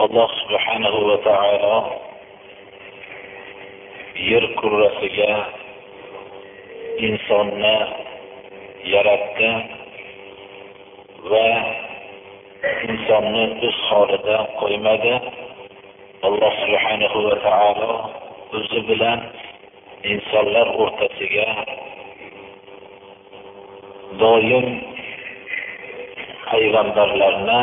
Alloh subhanahu va taolo yer kurrasiga insonni yaratdi va insonni o'z holida qo'ymadi. Alloh subhanahu va taolo o'zi bilan insonlar o'rtasiga doim payg'ambarlarni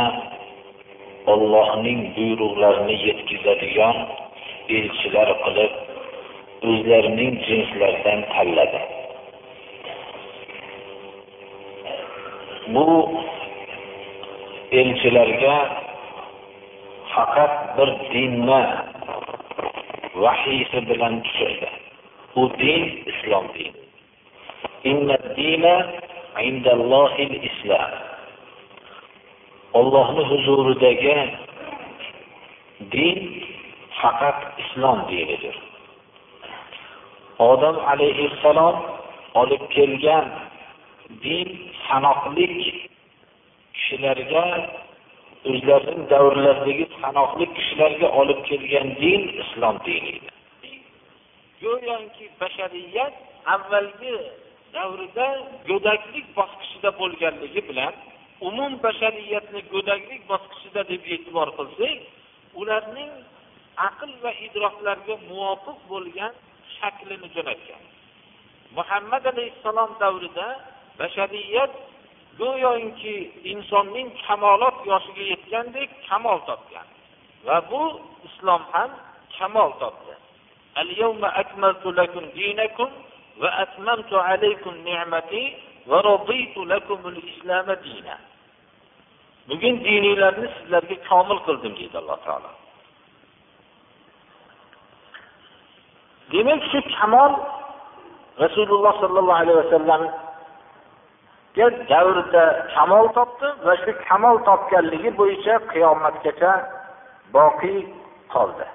Allohning buyruqlarini yetkazadigan elchilar qilib o'zlarining jinslaridan tanladi. Bu elchilarga faqat bir dinni vahiysi bilan tushirdi. U din islom dini. Ollohni. Allohning huzuridagi din faqat islom dinidir. Odam alayhissalom olib kelgan din sanoqli kishilarga o'zlarini davrlaridagi sanoqli kishilarga olib kelgan din islom dini edi. Go'yoki bashariyat avvalgi davrida go'daklik bosqichida bo'lganligi bilan umum bashariyatni go'daklik bosqichida deb e'tibor qilsak, ularning aql va idroklarga muvofiq bo'lgan shaklini jo'natgan. Muhammad alayhissalom davrida bashariyat go'yoki insonning kamolot yoshiga yetgandek kamol topgan va bu islom ham kamol topdi. Al-yawma akmaltu lakum dinakum va atmamtu alaykum ni'mati va raditu lakum al-islam dinan. Bugun diniylarni sizlarga komil qildim deydi Alloh taolo. Demak, shu kamol Rasululloh sollallohu alayhi vasallamga davrida kamol topdi va shu kamol topganligi bo'yicha qiyomatgacha boqiy qoldi.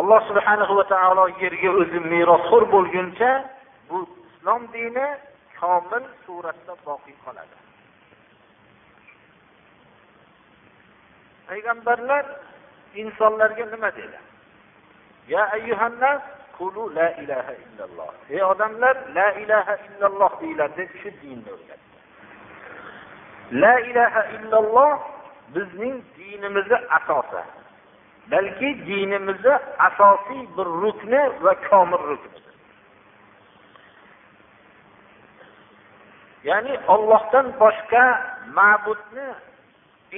Alloh subhanahu va taolo yerga o'zi merosxo'r bo'lguncha bu islom dini komil suratda boqiy qoladi. Payg'ambarlar insonlarga nima dedi? Ya ayyuhannas qulu la ilaha illalloh. Ey odamlar, la ilaha illalloh deylar deb shu dinni o'rgatdi. La ilaha illalloh bizning dinimizning asosi. Balki dinimizning asosiy bir rukni va komil ruknidir. Ya'ni Allohdan boshqa ma'budni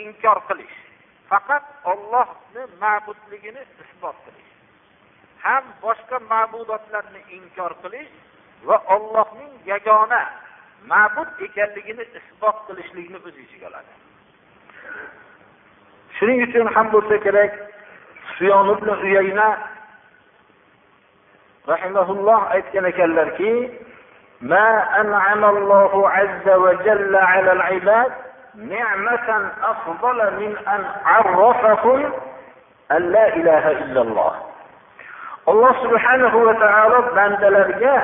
inkor qilish. Faqat ollohni ma'budligini isbot qilish. ham boshqa ma'budotlarni inkor qilish va Allohning yagona ma'bud ekanligini isbot qilishlikni o'z ichiga oladi. Shuning uchun ham bo'lsa kerak Sufyon ibn Uyayna rahimahulloh aytgan ekanlarki, "Ma an'ama Allohu azza va jalla 'ala al-'ibad an 'arrafahum la ilaha illalloh." Alloh subhanahu va taolo bandalarga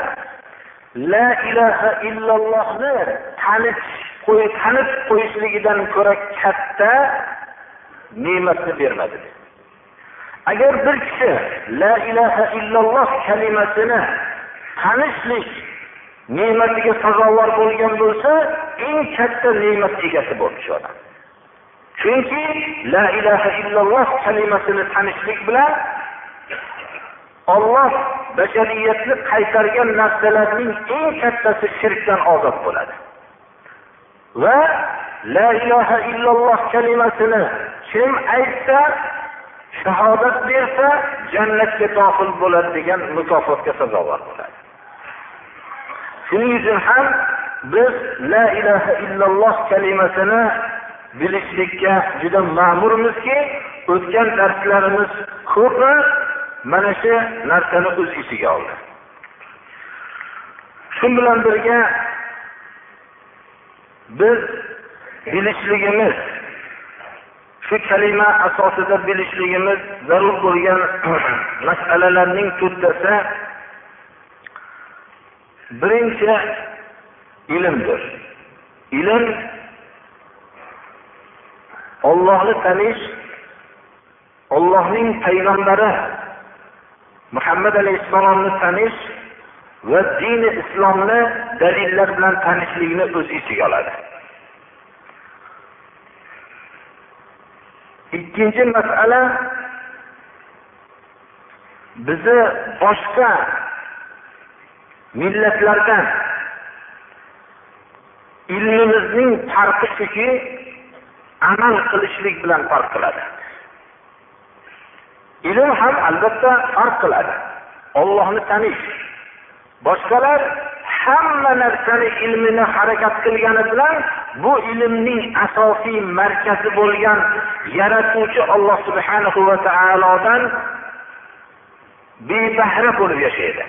la ilaha illallohni tanib tanib qo'yishligidan ko'ra katta ne'matni bermadi. Agar bir kishi la ilaha illalloh kalimasini tanishlik ne'matiga sazovor bo'lgan bo'lsa, eng katta ne'mat egasi bo'ldi shu odam. Chunki la ilaha illalloh kalimasini tanishlik bilan olloh bashariyatni qaytargan narsalarning eng kattasi shirkdan ozod bo'ladi. Va la ilaha illalloh kalimasini kim aytsa, shahodat bersa, jannatga dohil bo'ladi degan mukofotga sazovor bo'ladi. Shuning uchun ham biz la ilaha illalloh kalimasini bilishlikka juda ma'murmizki o'tgan darslarimiz ko'pi mana shu narsani o'z ichiga oldi. Shu bilan birga biz bilishligimiz shu kalima asosida bilishligimiz zarur bo'lgan masalalarning to'rttasi birinchi ilmdir. Ilm ollohni tanish ollohning payg'ambari muhammad alayhissalomni tanish va dini islomni dalillar bilan tanishlikni o'z ichiga oladi. Ikkinchi masala bizni boshqa millatlardan. Ilmimizning farqi shuki amal qilishlik bilan farq qiladi. Ilm ham albatta farq qiladi. Ollohni tanish. Boshqalar hamma narsani ilmini harakat qilgani bilan bu ilmning asosiy markazi bo'lgan yaratuvchi olloh subhanahu va taolodan bebahra bo'lib yashaydi.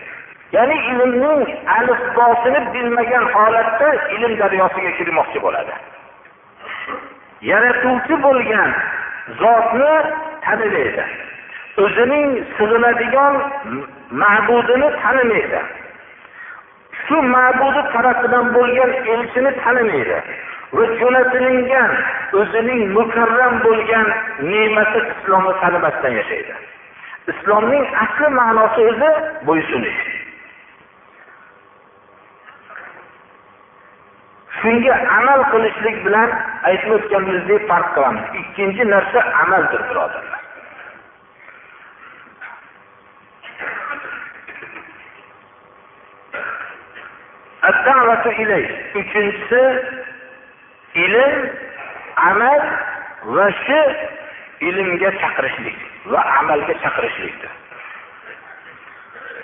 Ya'ni ilmning alifbosini bilmagan holatda ilm daryosiga kirmoqchi bo'ladi. Yaratuvchi bo'lgan zotni tanimaydi. O'zining sig'inadigan ma'budini tanimaydi. Shu ma'budi tarafidan bo'lgan elchini tanimaydi va jo'natilingan o'zining mukarram bo'lgan ne'mati islomni tanimasdan yashaydi. Islomning asli ma'nosi o'zi bo'ysunish shunga amal qilishlik bilan aytib o'tganimizdek farq qilamiz. Ikkinchi narsa amaldir birodarlar uchinchisi ilm amal va shu ilmga chaqirishlik va amalga chaqirishlikdir.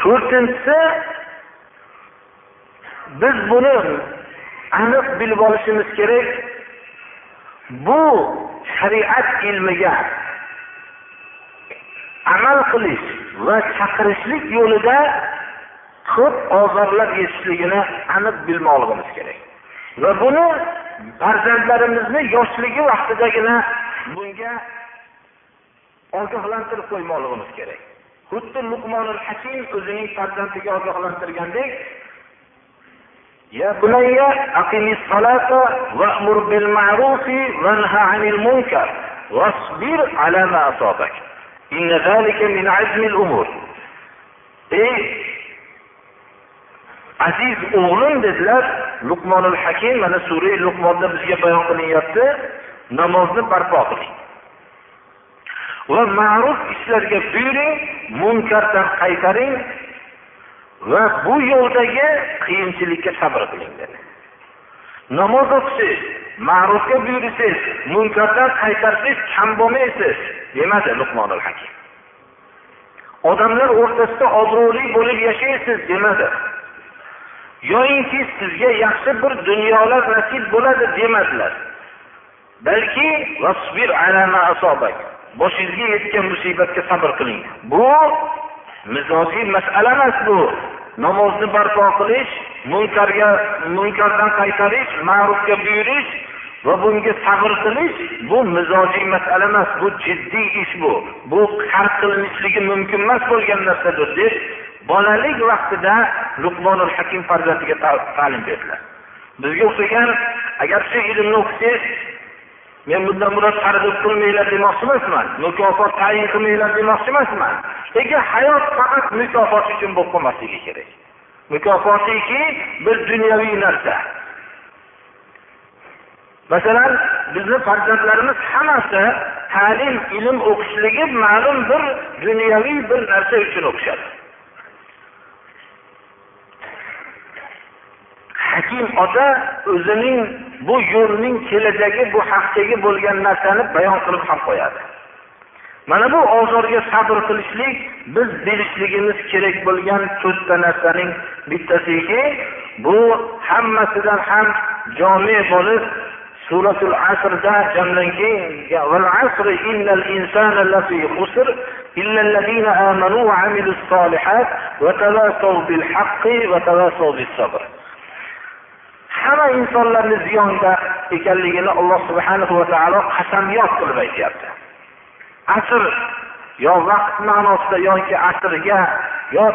To'rtinchisi biz buni aniq bilib olishimiz kerak bu shariat ilmiga amal qilish va chaqirishlik yo'lida ko'p ozorlar yetishligini aniq bilmoqligimiz kerak. Va buni farzandlarimizni yoshligi vaqtidagina bunga ogohlantirib qo'ymoqligimiz kerak. Xuddi luqmonul hakim o'zining farzandiga ogohlantirgandek يا بني أقم الصلاة وأمر بالمعروف وانهى عن المنكر واصبر على ما أصابك إن ذلك من عزم الأمور ey aziz o'g'lim dedilar luqmonul hakim mana sura luqmonda bizga bayon qilinyapti namozni barpo qiling va ma'ruf ishlarga buyuring munkardan qaytaring va bu yo'ldagi qiyinchilikka sabr qiling dedi namoz o'qisangiz ma'rufga buyursangiz munkardan qaytarsangiz kam bo'lmaysiz demadi luqmonul hakim. Odamlar o'rtasida obro'li bo'lib yashaysiz demadi. Yoyinki sizga yaxshi bir dunyolar nasib bo'ladi demadilar. Balki boshingizga yetgan musibatga sabr qiling. Bu mizojiy masala emas bu. Namozni barpo qilish munkarga munkardan qaytarish ma'rufga buyurish va bunga sabr qilish bu mizojiy masala emas bu jiddiy ish bu. Bu hal qilinishligi mumkin emas bo'lgan narsadir deb bolalik vaqtida luqmonul hakim farzandiga ta'lim berdilar. Bizga o'xshagan agar shu ilmni o'qisangiz men bundan murod targ'ib qilmanglar demoqchi emasman. Mukofot tayin qilmanglar demoqchi emasman. Lekin hayot faqat mukofot uchun bo'lib qolmasligi kerak. Mukofotiki bir dunyoviy narsa. Masalan bizni farzandlarimiz hammasi ta'lim ilm o'qishligi ma'lum bir dunyoviy bir narsa uchun o'qishadi. Hakim ota o'zining bu yo'lning kelajagi bu haqdagi bo'lgan narsani bayon qilib ham qo'yadi. Mana bu ozorga sabr qilishlik biz bilishligimiz kerak bo'lgan to'rtta narsaning bittasiki bu hammasidan ham jome bo'lib suratul asrda jamlangan val asri innal insana lafi khusr illa allazina amanu va amilus solihat va tawasaw bil haqqi va tawasaw bis sabr hamma insonlarni ziyonda ekanligini alloh subhanahu va taolo qasamyod qilib aytyapti. Asr yo vaqt ma'nosida yoki asrga yo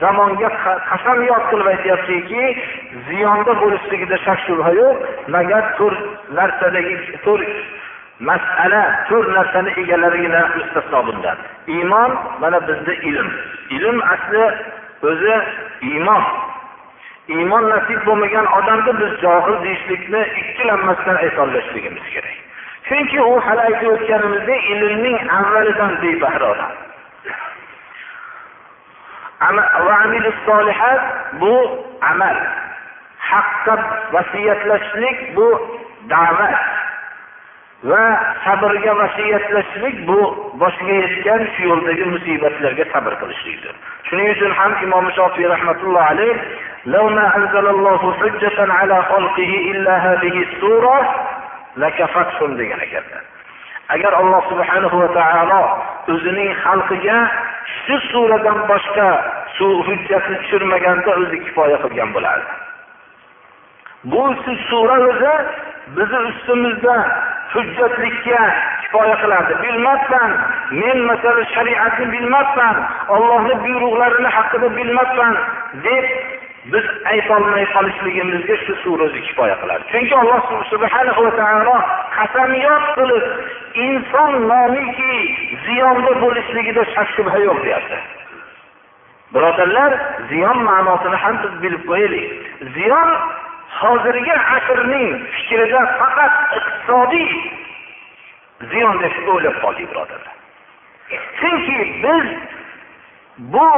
zamonga qasamyod qilib aytyaptiki ziyonda bo'lishligida shak shubha yo'q magar to'rt narsadagi to'rt masala to'rt narsani egalarigina mustasno bundan. Iymon mana bizda ilm. Ilm asli o'zi iymon. Iymon nasib bo'lmagan odamni biz johil deyishlikni ikkilanmasdan aytolishligimiz kerak. Chunki u hali aytib o'tganimizdek ilmning avvalidan bebahra odam. Bu amal. Haqqa vasiyatlashlik bu da'vat. va sabrga vasiyatlashlik bu boshiga yetgan shu yo'ldagi musibatlarga sabr qilishlikdir shuning uchun ham imom shofiy rahmatulloh alayh لو ما أنزل الله حجة على خلقه إلا هذه السورة لكفتهم degan ekanlar agar alloh subhanahu va taolo o'zining xalqiga shu suradan boshqa shu hujjatni tushirmaganda o'zi kifoya qilgan bo'lardi bu sura o'zi bizni ustimizda hujjatlikka kifoya qiladi bilmasdan men masalan shariatni bilmasdan ollohni buyruqlarini haqida bilmasdan deb biz aytolmay qolishligimizga shu sura o'zi kifoya qiladi chunki alloh subhanahu va taolo qasamyod qilib inson nomiki ziyonda bo'lishligida shak shubha yo'q deyapti. Birodarlar ziyon ma'nosini ham biz bilib qo'yaylik. Ziyon hozirgi asrning fikrida faqat iqtisodiy ziyon deb o'ylab qoldik birodarlar chunki biz bu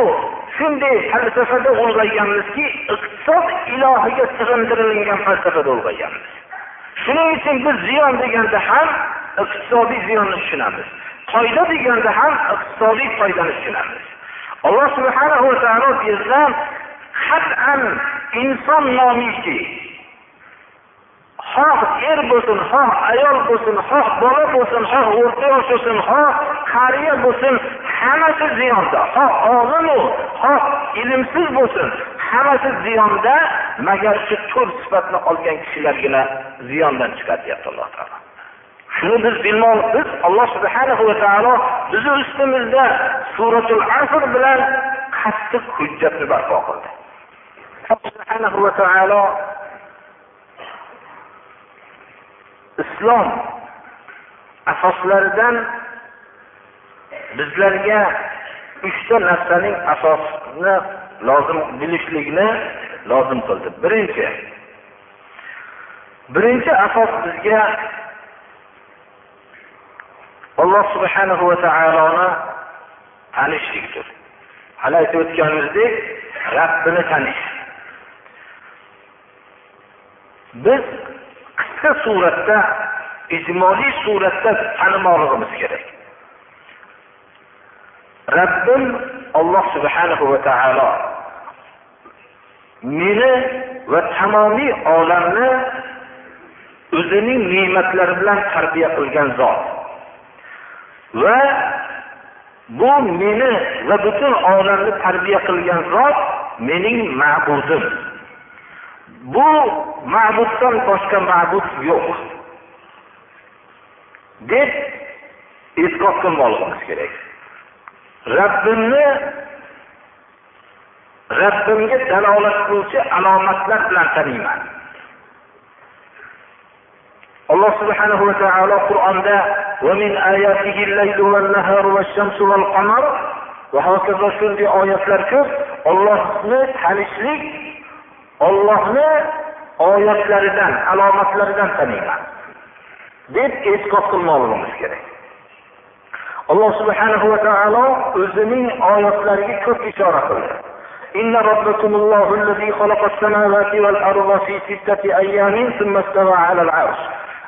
shunday falsafada ulg'ayganmizki iqtisod ilohiga sig'indirilgan falsafada ulg'ayganmiz. Shuning uchun biz ziyon deganda ham iqtisodiy ziyonni tushunamiz. Foyda deganda ham iqtisodiy foydani tushunamiz. Alloh subhanahu va taolo bizdan qat'an inson nomiki xoh er bo'lsin xoh ayol bo'lsin xoh bola bo'lsin xoh o'rta yosh bo'lsin xoh qariya bo'lsin hammasi ziyonda. Xoh olimu xoh ilmsiz bo'lsin hammasi ziyonda magar shu to'rt sifatni olgan kishilargina ziyondan chiqadi deyapti alloh taolo. Shuni biz bilmoqmiz. Biz alloh subhanahu va taolo bizni ustimizda suratul asr bilan qattiq hujjatni barpo qildi. Subhanahu va taolo islom asoslaridan bizlarga uchta narsaning asosini lozim bilishlikni lozim qildi. Birinchi birinchi asos bizga alloh subhanahu va taoloni tanishlikdir. Hali aytib o'tganimizdek rabbini tanish. Biz qisqa suratda ijmoliy suratda tanimoqligimiz kerak. Rabbim alloh subhanahu va taolo meni va tamomiy olamni o'zining ne'matlari bilan tarbiya qilgan zot va bu meni va butun olamni tarbiya qilgan zot mening ma'budim bu ma'buddan boshqa ma'bud yo'q. Deb e'tiqod qilmoqligimiz kerak. Rabbimni rabbimga dalolat qiluvchi alomatlar bilan taniyman. Alloh subhanahu va taolo qur'onda va hokazo shunday oyatlar ko'p ollohni tanishlik ollohni oyatlaridan alomatlaridan taniyman deb e'tiqod qilmoqligimiz kerak alloh subhanahu va taolo o'zining oyatlariga ko'p ishora qildi إن ربكم الله الذي خلق السماوات والأرض في ستة أيام ثم استوى على العرش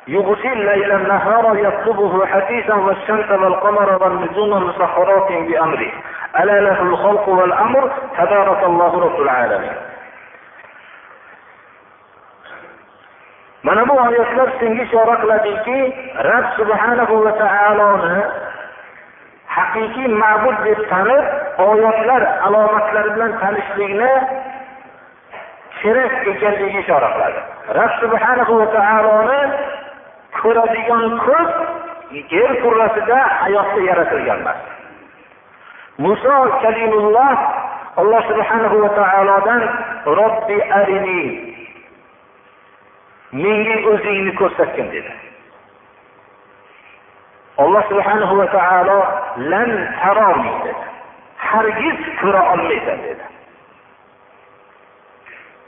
يغشي الليل النهار يطلبه حثيثا والشمس والقمر والنجوم مسخرات بأمره ألا له الخلق والأمر تبارك الله رب العالمين mana bu oyatlar senga ishora qiladiki rab subhanahu va taoloni haqiqiy ma'bud deb tanib oyatlar alomatlari bilan tanishlikni kerak ekanligiga ishora qiladi. Rab subhanahu va taoloni ko'radigan ko'z yer kurrasida hayotda yaratilgan emas. Muso kalimulloh alloh subhanahu va taolodan robbi arini menga o'zingni ko'rsatgin dedi. Alloh subhanahu va taolo lan taroni dedi. Hargiz ko'ra olmaysan dedi.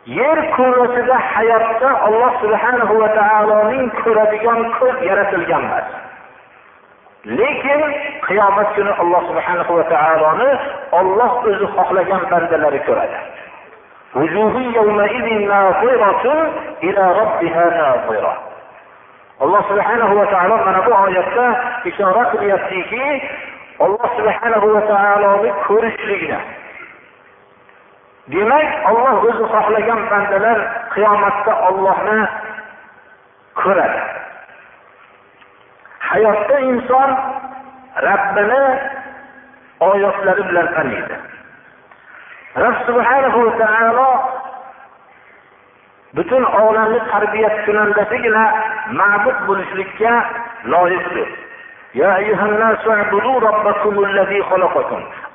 Yer kurrasida hayotda alloh subhanahu va taoloning ko'radigan ko'z yaratilgan emas lekin qiyomat kuni alloh subhanahu va taoloni olloh o'zi xohlagan bandalari ko'radi. Alloh subhanahu va taolo mana bu oyatda ishora qilyaptiki alloh subhanahu va taoloni ko'rishlikni demak olloh o'zi xohlagan bandalar qiyomatda ollohni ko'radi. Hayotda inson rabbini oyatlari bilan taniydi. Rob subhanahu va taolo butun olamni tarbiya kunandasigina ma'bud bo'lishlikka loyiqdir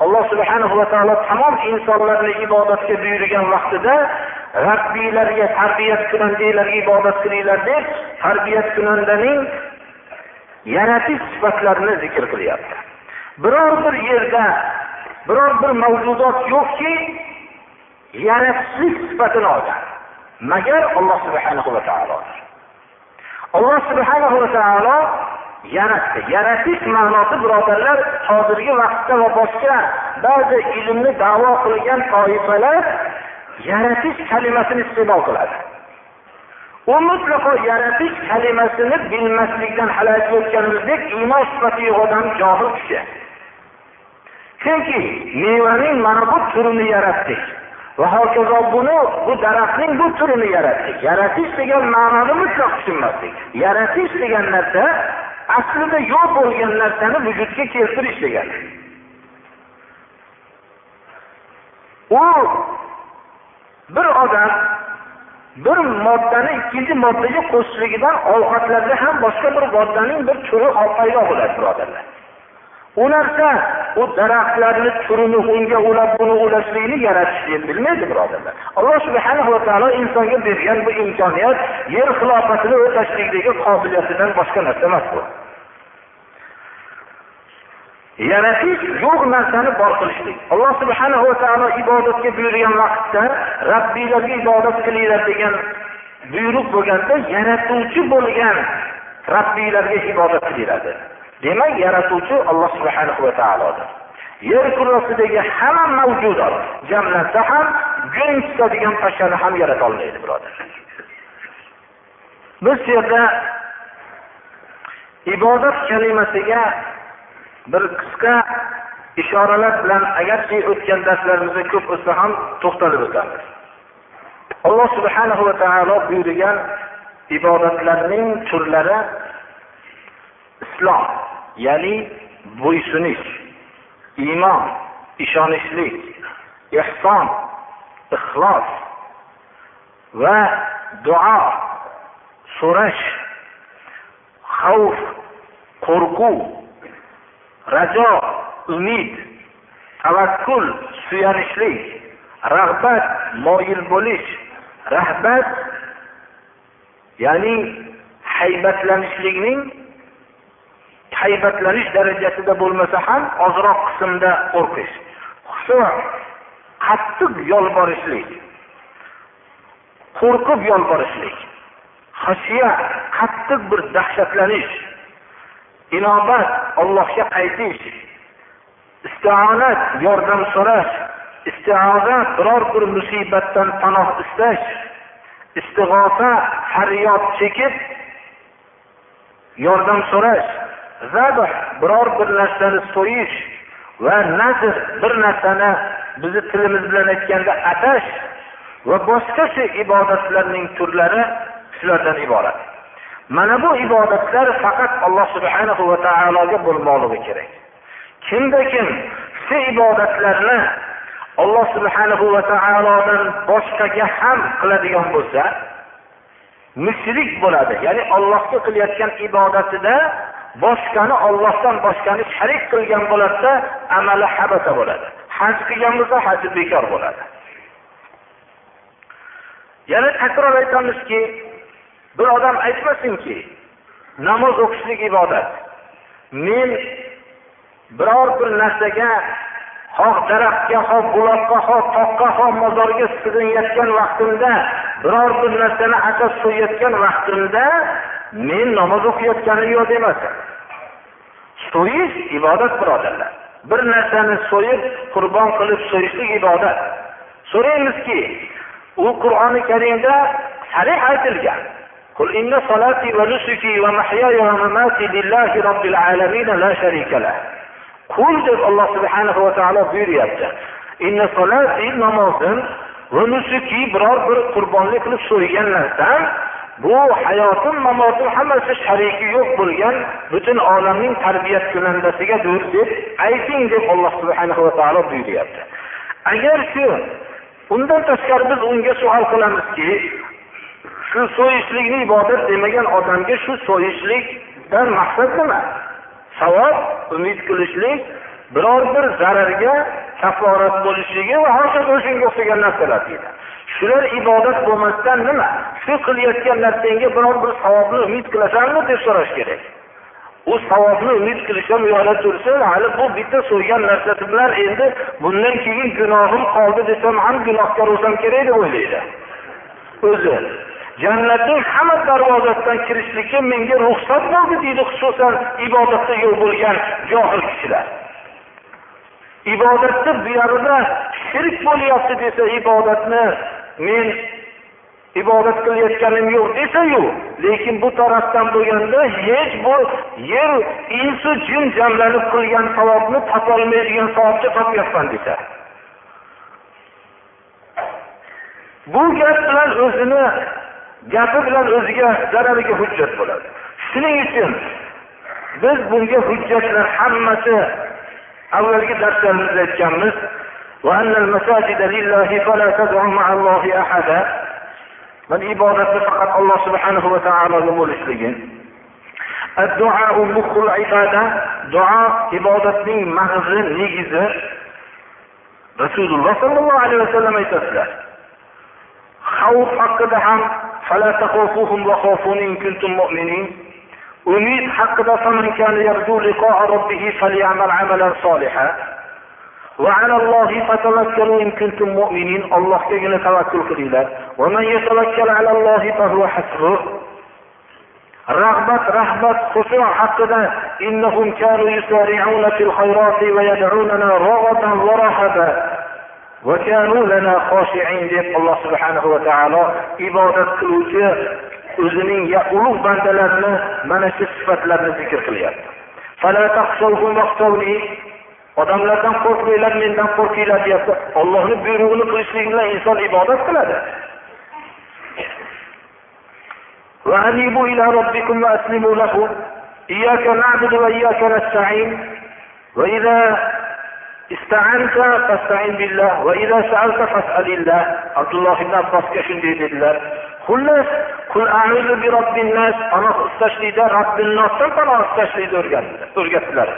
alloh subhanahu va taolo tamom insonlarni ibodatga buyurgan vaqtida rabbiylarga tarbiyat kunandalarga ibodat qilinglar deb tarbiyat kunandaning yaratish sifatlarini zikr qilyapti. Biror bir yerda biror bir mavjudot yo'qki yaratishlik sifatini olgan. Magar alloh subhanahu va taolodir alloh subhanahu va taolo yaratdi. Yaratish ma'nosi birodarlar hozirgi vaqtda va boshqa ba'zi ilmni davo qilgan toifalar yaratish kalimasini iste'mol qiladi. U mutlaqo yaratish kalimasini bilmaslikdan hali aytib o'tganimizdek iymon sifati yo'q odam johil kishi. Chunki mevaning mana bu turini yaratdik. Va hokazo buni bu daraxtning bu turini yaratdik. Yaratish degan ma'noni mutlaq tushunmaslik yaratish degan narsa aslida yo'q bo'lgan narsani vujudga keltirish degani u bir odam bir moddani ikkinchi moddaga qo'shishligidan ovqatlarda ham boshqa bir moddaning bir turi paydo bo'ladi birodarlar. U narsa u daraxtlarni turini unga ulab buni ulashlikni yaratish bilmaydi birodarlar. Alloh subhanahu va taolo insonga bergan bu imkoniyat yer xilofatini o'tashlikdagi qobiliyatidan boshqa narsa emas bu. Yaratish yo'q narsani bor qilishlik. Alloh subhana va taolo ibodatga buyurgan vaqtda rabbiylarga ibodat qilinglar degan buyruq bo'lganda yaratuvchi bo'lgan rabbiylarga ibodat qilinglar dedi. Demak yaratuvchi alloh subhana va taolodir. Yer kurrasidagi hamma mavjudot jamlansa ham gun tutadigan pashshani ham yarata olmaydi birodar. Biz shu yerda ibodat kalimasiga bir qisqa ishoralar bilan agarchi o'tgan darslarimizda ko'p o'tsa ham to'xtalib o'tamiz. Alloh subhanahu va taolo buyurgan ibodatlarning turlari islom. Ya'ni bo'ysunish iymon ishonishlik ehson ixlos va duo so'rash xavf qo'rquv rajo umid tavakkul suyanishlik rag'bat moyil bo'lish rahbat ya'ni haybatlanishlikning haybatlanish darajasida bo'lmasa ham ozroq qismda qo'rqish. Qattiq yolborishlik qo'rqib yolborishlik hashiya qattiq bir dahshatlanish inobat ollohga qaytish isti'onat yordam so'rash istiozat biror bir musibatdan panoh istash istig'osa faryod chekib yordam so'rash. Zabh biror bir narsani so'yish va nazr bir narsani bizni tilimiz bilan aytganda atash va boshqa shu ibodatlarning turlari shulardan iborat. Mana bu ibodatlar faqat alloh subhanahu va taologa bo'lmoqligi kerak. Kimda kim shu ibodatlarni alloh subhanahu va taolodan boshqaga ham qiladigan bo'lsa mushrik bo'ladi. Ya'ni ollohga qilayotgan ibodatida boshqani ollohdan boshqani sharik qilgan bo'ladida amali habata bo'ladi. Haj qilgan bo'lsa haji bekor bo'ladi. Yana takror aytamizki bir odam aytmasinki namoz o'qishlik ibodat. Men biror bir narsaga xoh daraxtga xoh buloqqa xoh toqqa xoh mozorga sig'inayotgan vaqtimda biror bir narsani asos so'yayotgan vaqtimda men namoz o'qiyotganim yo'q demasin so'yish ibodat birodarlar bir narsani so'yib qurbon qilib so'yishlik ibodat so'raymizki u qur'oni karimda sarih aytilgan قل إن صلاتي ونسكي ومحياي ومماتي لله رب العالمين لا شريك له qul deb alloh subhanahu va taolo buyuryapti namozim va nusuki biror bir qurbonlik qilib so'ygan narsam bu hayotim mamotim hammasi shariki yo'q bo'lgan butun olamning tarbiyat kunandasigadir deb ayting deb alloh subhanahu va taolo buyuryapti. Agar shu undan tashqari biz unga savol qilamizki shu so'yishlikni ibodat demagan odamga shu so'yishlikdan maqsad nima? Savob umid qilishlik biror bir zararga kaforat bo'lishligi va hokazo shunga o'xshagan narsalar deydi. Shular ibodat bo'lmasdan nima? Shu qilayotgan narsangga biror bir savobni umid qilasanmi deb so'rash kerak. U savobni umid qilish ham yo'la tursin hali bu bitta so'ygan narsasi bilan endi bundan keyin gunohim qoldi desam ham gunohkor bo'lsam kerak deb o'ylaydi. O'zi jannatning hamma darvozasidan kirishlikka menga ruxsat bo'ldi deydi xususan ibodatda yo'q bo'lgan johil kishilar. Ibodatni buyog'ida shirk bo'lyapti desa ibodatni men ibodat qilayotganim yo'q desayu lekin bu tarafdan bo'lganda hech bu yer insu jin jamlanib qilgan savobni topolmaydigan savobga topyapman desa. Bu gap bilan o'zini gapi bilan o'ziga zarariga hujjat bo'ladi. Shuning uchun biz bunga hujjatlar hammasi avvalgi darslarimizda aytganmiz. وأن المساجد لله فلا تدعو مع الله أحدا. من إبادة فقط الله سبحانه وتعالى لمولك الدعاء مخ العبادة. دعاء إبادة من مغز نيجز رسول الله صلى الله عليه وسلم يتفلح خوف حق دعم فلا تخوفوهم وخوفوني إن كنتم مؤمنين. أميت حق فمن كان يرجو لقاء ربه فليعمل عملا صالحا. وعلى الله فتوكلوا إن كنتم مؤمنين الله كجن توكل قليلا ومن يتوكل على الله فهو حسبه رغبة رهبة خشوع حقنا إنهم كانوا يسارعون في الخيرات ويدعوننا رغبا ورهبا deb alloh subhanahu va taolo ibodat qiluvchi o'zining ulug' bandalarini mana shu sifatlarni zikr qilyapti odamlardan qo'rqmanglar mendan qo'rqinglar deyapti ollohni buyrug'ini qilishlik bilan inson ibodat qiladi وأنيبوا إلى ربكم وأسلموا له إياك نعبد وإياك نستعين وإذا استعنت فاستعin billah va idza sa'alta fas'alillah Abdulloh ibn Abbosga shunday dedilar xullas qul a'udhu bi robbin nas panoh istashlikda robbin nosdan panoh istashlikni o'rgatdilar o'rgatdilar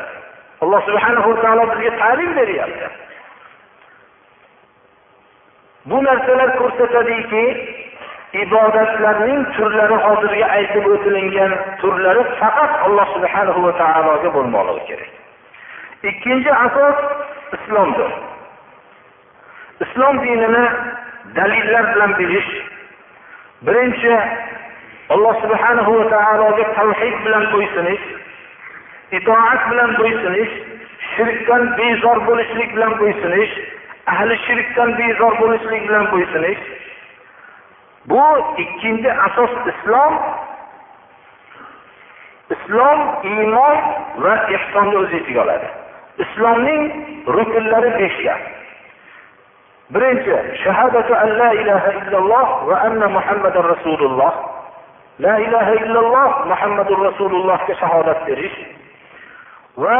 Alloh subhanahu va taolo bizga ta'lim beryapti. Bu narsalar ko'rsatadiki ibodatlarning turlari hozirgi aytib o'tilingan turlari faqat alloh subhanahu va taologa bo'lmoqligi kerak. Ikkinchi asos islomdir. Islom dinini dalillar bilan bilish birinchi alloh subhanahu va taologa tavhid bilan bo'ysunish itoat bilan bo'ysunish shirkdan bezor bo'lishlik bilan bo'ysunish ahli shirkdan bezor bo'lishlik bilan bo'ysunish bu ikkinchi asos islom. Islom iymon va ehsonni o'z ichiga oladi. Islomning rukunlari beshta birinchi shahadatu an la ilaha illalloh va anna muhammadan rasululloh. La ilaha illalloh muhammadur rasulullohga shahodat berish. Va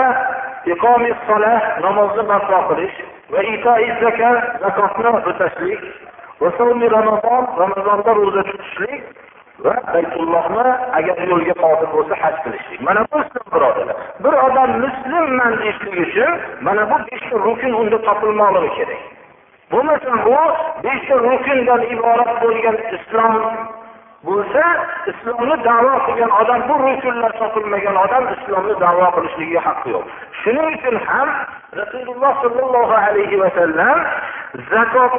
iqomi solah namozni barpo qilish va itoi zaka zakotni o'tashlik va ramazon ramazonda ro'za tutishlik va baytullohni agar yo'lga qodir bo'lsa haj qilishlik. Mana bu islom birodarlar bir odam muslimman deyishlik uchun mana bu beshta rukn unda topilmoqligi kerak. Bo'lmasa bu beshta rukundan iborat bo'lgan islom bo'lsa islomni davo qilgan odam bu rukunlar topilmagan odam islomni davo qilishligiga haqqi yo'q. Shuning uchun ham rasululloh sollallohu alayhi vasallam zakot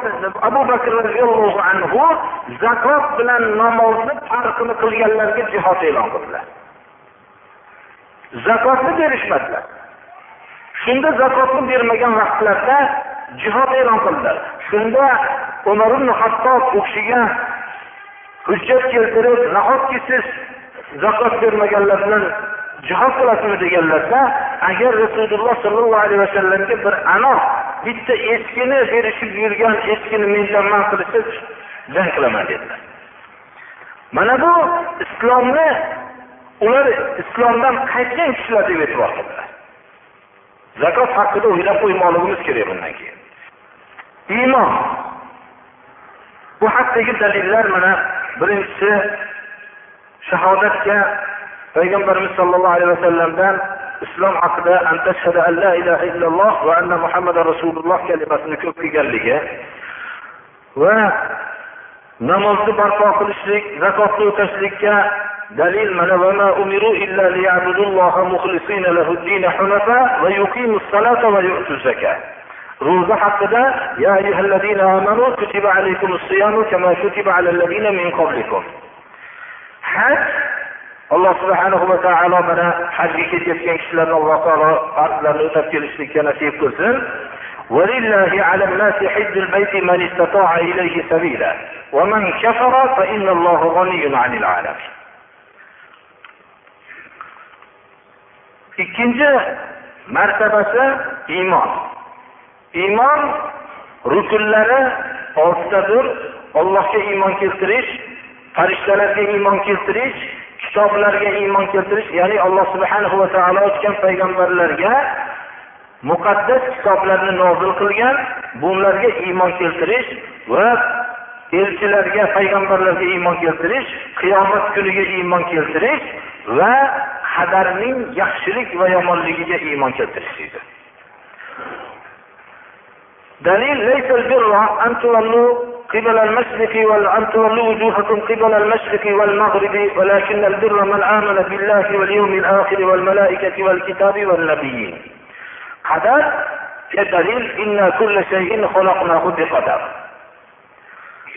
abu bakr roziyallohu anhu zakot bilan namozni farqini qilganlarga jihod e'lon qildilar. Zakotni berishmadilar. Shunda zakotni bermagan vaqtlarda jihod e'lon qildilar. Shunda umar ibn hattob u kishiga hujjat keltirib nahotki siz zakot bermaganlar bilan jihod qilasizmi deganlarda agar rasululloh sollallohu alayhi vasallamga bir anoq bitta echkini berishib yurgan echkini mendan man qilishsa jang qilaman dedilar. Mana bu islomni ular islomdan qaytgan kishilar deb e'tibor qildilar. Zakot haqida o'ylab qo'ymoqligimiz kerak bundan keyin. Iymon. Bu haqdagi dalillar mana birinchisi shahodatga payg'ambarimiz sollallohu alayhi vasallamdan islom haqida antashhada an la ilaha illalloh va anna muhammada rasululloh kalimasini ko'p kelganligi va namozni barpo qilishlik zakotni o'tashlikka dalil mana vama umiru illa liya'budulloha mukhlisina lahu ad-din hunafa va yuqimus salata va yu'tuz zakata ro'za haqida ya ayyuhallazina amanu kutiba alaykumus siyamu kama kutiba alal ladina min qablikum haj alloh subhanahu va taolo mana hajga ketayotgan kishilarni alloh taolo farzlarini o'tab kelishlikka nasib qilsin ولله على الناس حج البيت من استطاع إليه سبيلا ومن كفر فإن الله غني عن العالمين ikkinchi martabasi iymon Iymon rukunlari oltitadir ollohga iymon keltirish farishtalarga iymon keltirish kitoblarga iymon keltirish ya'ni alloh subhanahu va taolo o'tgan payg'ambarlarga muqaddas kitoblarni nozil qilgan bularga iymon keltirish va elchilarga payg'ambarlarga iymon keltirish qiyomat kuniga iymon keltirish va qadarning yaxshilik va yomonligiga iymon keltirish deydi دليل ليس البر أن تولوا قبل المشرق وأن تولوا وجوهكم قبل المشرق والمغرب ولكن البر من آمن بالله واليوم الآخر والملائكة والكتاب والنبيين. قدر كدليل إن كل شيء خلقناه بقدر.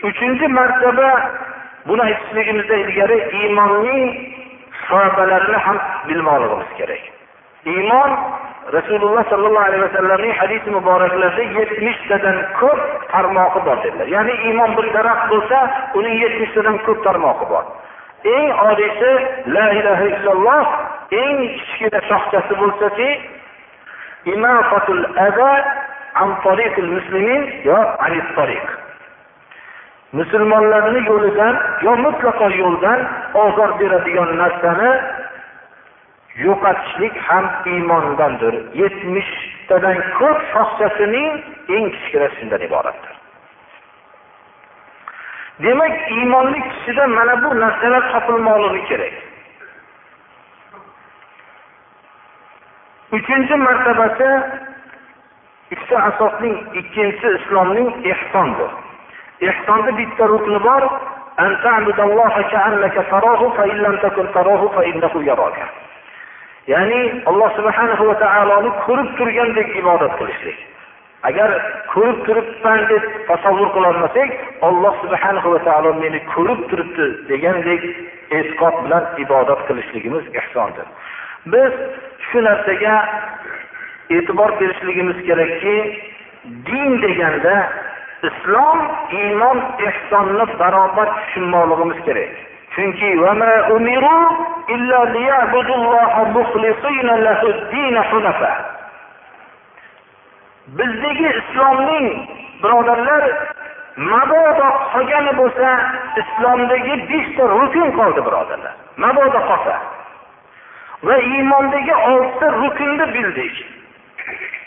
uchinchi martaba buni aytishligimizdan ilgari iymonning sho'balarini ham bilmoqligimiz kerak iymon rasululloh sollallohu alayhi vasallamning hadisi muboraklarida yetmishtadan ko'p tarmoqi bor dedilar. Ya'ni iymon bir daraxt bo'lsa uning yetmishtadan ko'p tarmoqi bor. Eng oliysi la ilaha illalloh eng kichkina shoxchasi bo'lsaki musulmonlarni yo'lidan yo mutlaqo yo'ldan ozor beradigan narsani yo'qotishlik ham iymondandir. Yetmishtadan ko'p shoxchasining eng kichkinasi shundan iboratdir. Demak iymonli kishida mana bu narsalar topilmoqligi kerak. Uchinchi martabasi ikkita asosning ikkinchisi islomning ehsondir. Ehsonni bitta rukni bor. Ya'ni alloh subhanahu va taoloni ko'rib turgandek ibodat qilishlik. Agar ko'rib turibman deb tasavvur qilolmasak olloh subhanahu va taolo meni ko'rib turibdi degandek e'tiqod bilan ibodat qilishligimiz ehsondir. Biz shu narsaga e'tibor berishligimiz kerakki din deganda islom iymon ehsonni barobar tushunmoqligimiz kerak. Chunki bizdagi islomning birodarlar mabodo qolgani bo'lsa islomdagi beshta rukun qoldi birodarlar. Mabodo qolsa. Va iymondagi oltita rukunni bildik.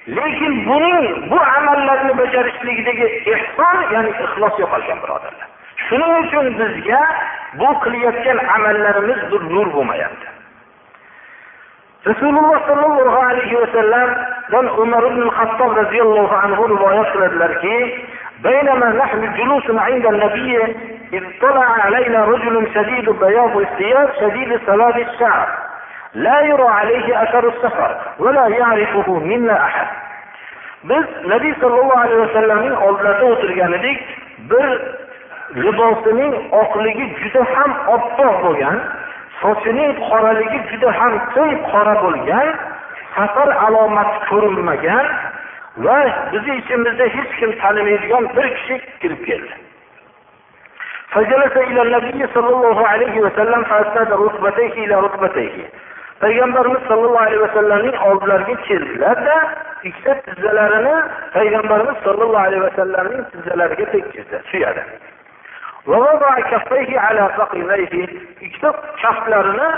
Lekin buning bu amallarni bajarishlikdagi ehson ya'ni ixlos yo'qolgan birodarlar. shuning uchun bizga bu qilayotgan amallarimiz bir nur bo'lmayapti rasululloh sollallohu alayhi vasallamdan umar ibn hattob roziyallohu anhu rivoyat qiladilarki بينما نحن جلوس عند النبي اطلع علينا رجل شديد بياض الثياب شديد سواد الشعر لا يرى عليه اثر السفر ولا يعرفه منا احد biz nabiy sollallohu alayhi vasallamning oldilarida o'tirgan edik bir libosining oqligi juda ham oppoq bo'lgan sochining qoraligi juda ham tim qora bo'lgan safar alomati ko'rinmagan va bizni ichimizda hech kim tanimaydigan bir kishi kirib keldi فجلس إلى النبي صلى الله عليه وسلم فأسند ركبتيه إلى ركبتيه payg'ambarimiz sollallohu alayhi vasallamning oldilariga keldilarda ikkita tizzalarini payg'ambarimiz sollallohu alayhi vasallamning tizzalariga tekkizdi suyadi ikkita kaftlarini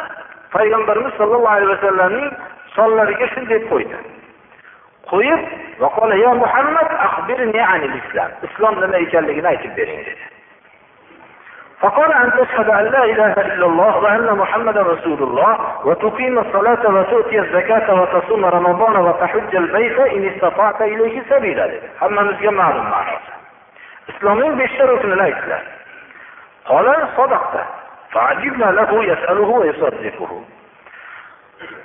payg'ambarimiz sollallohu alayhi vasallamning sonlariga shunday qo'ydi qo'yib muhammad islom nima ekanligini aytib bering dedi فقال أن تشهد أن لا إله إلا الله وأن محمدا رسول الله وتقيم الصلاة وتؤتي الزكاة وتصوم رمضان وتحج البيت إن استطعت إليه سبيلا hammamizga ma'lum ma'nosi islomning beshta rukunini aytdilar قال صدقت فعجبنا له يسأله ويصدقه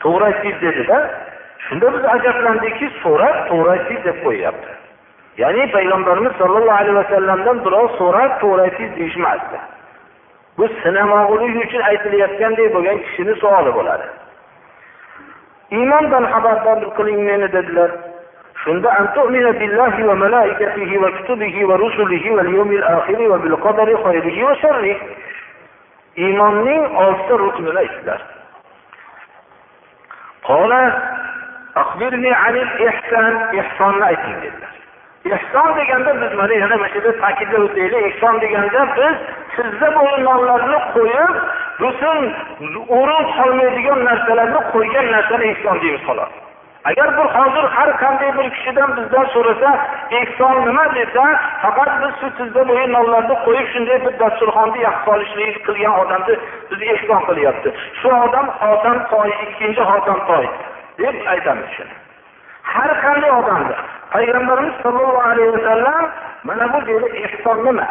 to'g'ri aytdingiz dedida shunda biz ajablandikki so'rab to'g'ri aytdingiz deb qo'yyapti ya'ni payg'ambarimiz sollallohu alayhi vasallamdan birov so'rab to'g'ri aytdingiz deyishmasdi bu sinamog'lik uchun aytilayotgandek bo'lgan kishini savoli bo'ladi iymondan xabardor qiling meni dedilar Shunda billahi va malaikatihi va kutubihi va rusulihi va yawmil akhir va bil qadari khayrihi va sharrihi iymonning oltita ruknini aytdilar. Qola akhbirni anil ihson ihsonni ayting dedilar. Ehson deganda biz mana yana mana shu yerda ta'kidlab o'taylik. Ehson deganda biz sizda bo'lgan nonlarni qo'yib butun o'rin qolmaydigan narsalarni qo'ygan narsani ehson deymiz xolos. Agar bir hozir har qanday bir kishidan bizdan so'rasa ehson nima desa faqat biz shu sizda bo'yi nonlarni qo'yib shunday bir dasturxonni yaxshi solishlik qilgan odamni biz ehson qilyapti. Shu odam xotam toy ikkinchi xotam toy deb aytamiz shuni. Har qanday odamni payg'ambarimiz sollallohu alayhi vasallam mana bu deydi ehson nima?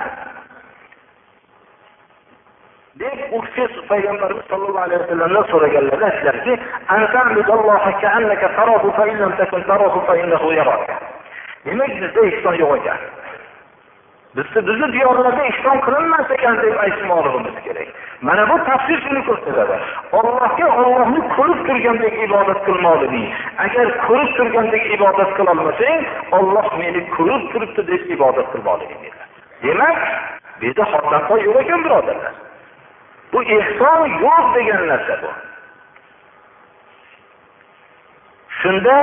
Deb u kishi payg'ambarimiz sollallohu alayhi vasallamdan so'raganlarida aytdilarki demak bizda ehson yo'q ekan. Bizni bizni diyorlarda ehson qilinmas ekan deb aytmoqligimiz kerak. Mana bu tafsir shuni ko'rsatadi. Ollohga ollohni ko'rib turgandek ibodat qilmoqliging agar ko'rib turgandek ibodat qilolmasang olloh meni ko'rib turibdi deb ibodat qilmoqliging demak bu yerda yo'q ekan birodarlar. Bu ehson yo'q degan narsa bu. Shunda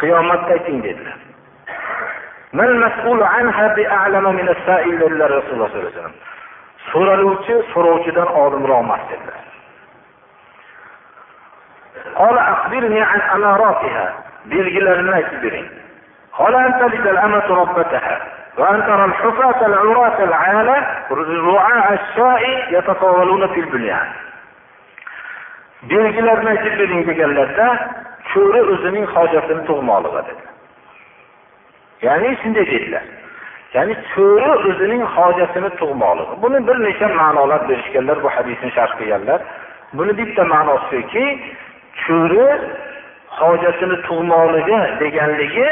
qiyomatni ayting dedilar. Dedilar rasululloh sollallohu alayhi vasallam. So'raluvchi so'rovchidan olimroq emas dedilar. Belgilarini aytib bering. وأن ترى الحفاة العراة العالة رعاء الشاء يتطاولون في البنيان belgilarni aytib bering deganlarda cho'ri o'zining hojatini tug'moqligi dedi ya'ni shunday dedilar ya'ni cho'ri o'zining hojatini tug'moqligi buni bir necha ma'nolar berishganlar bu hadisni sharh qilganlar buni bitta ma'nosi shuki cho'ri hojatini tug'moqligi deganligi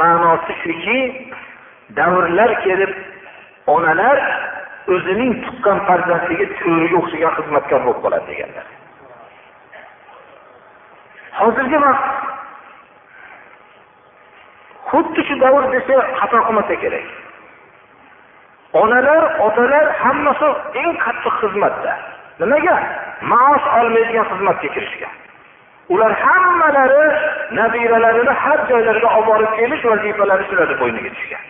ma'nosi shuki davrlar kelib onalar o'zining tuqqan farzandiga cho'riga o'xshagan xizmatkor bo'lib qoladi deganlar. Hozirgi vaqt xuddi shu davr desa xato qilmasa kerak. Onalar otalar hammasi eng qattiq xizmatda. Nimaga? Maosh olmaydigan xizmatga kirishgan. Ular hammalari nabiralarini har joylarga olib borib kelish vazifalari shularni bo'yniga tushgan.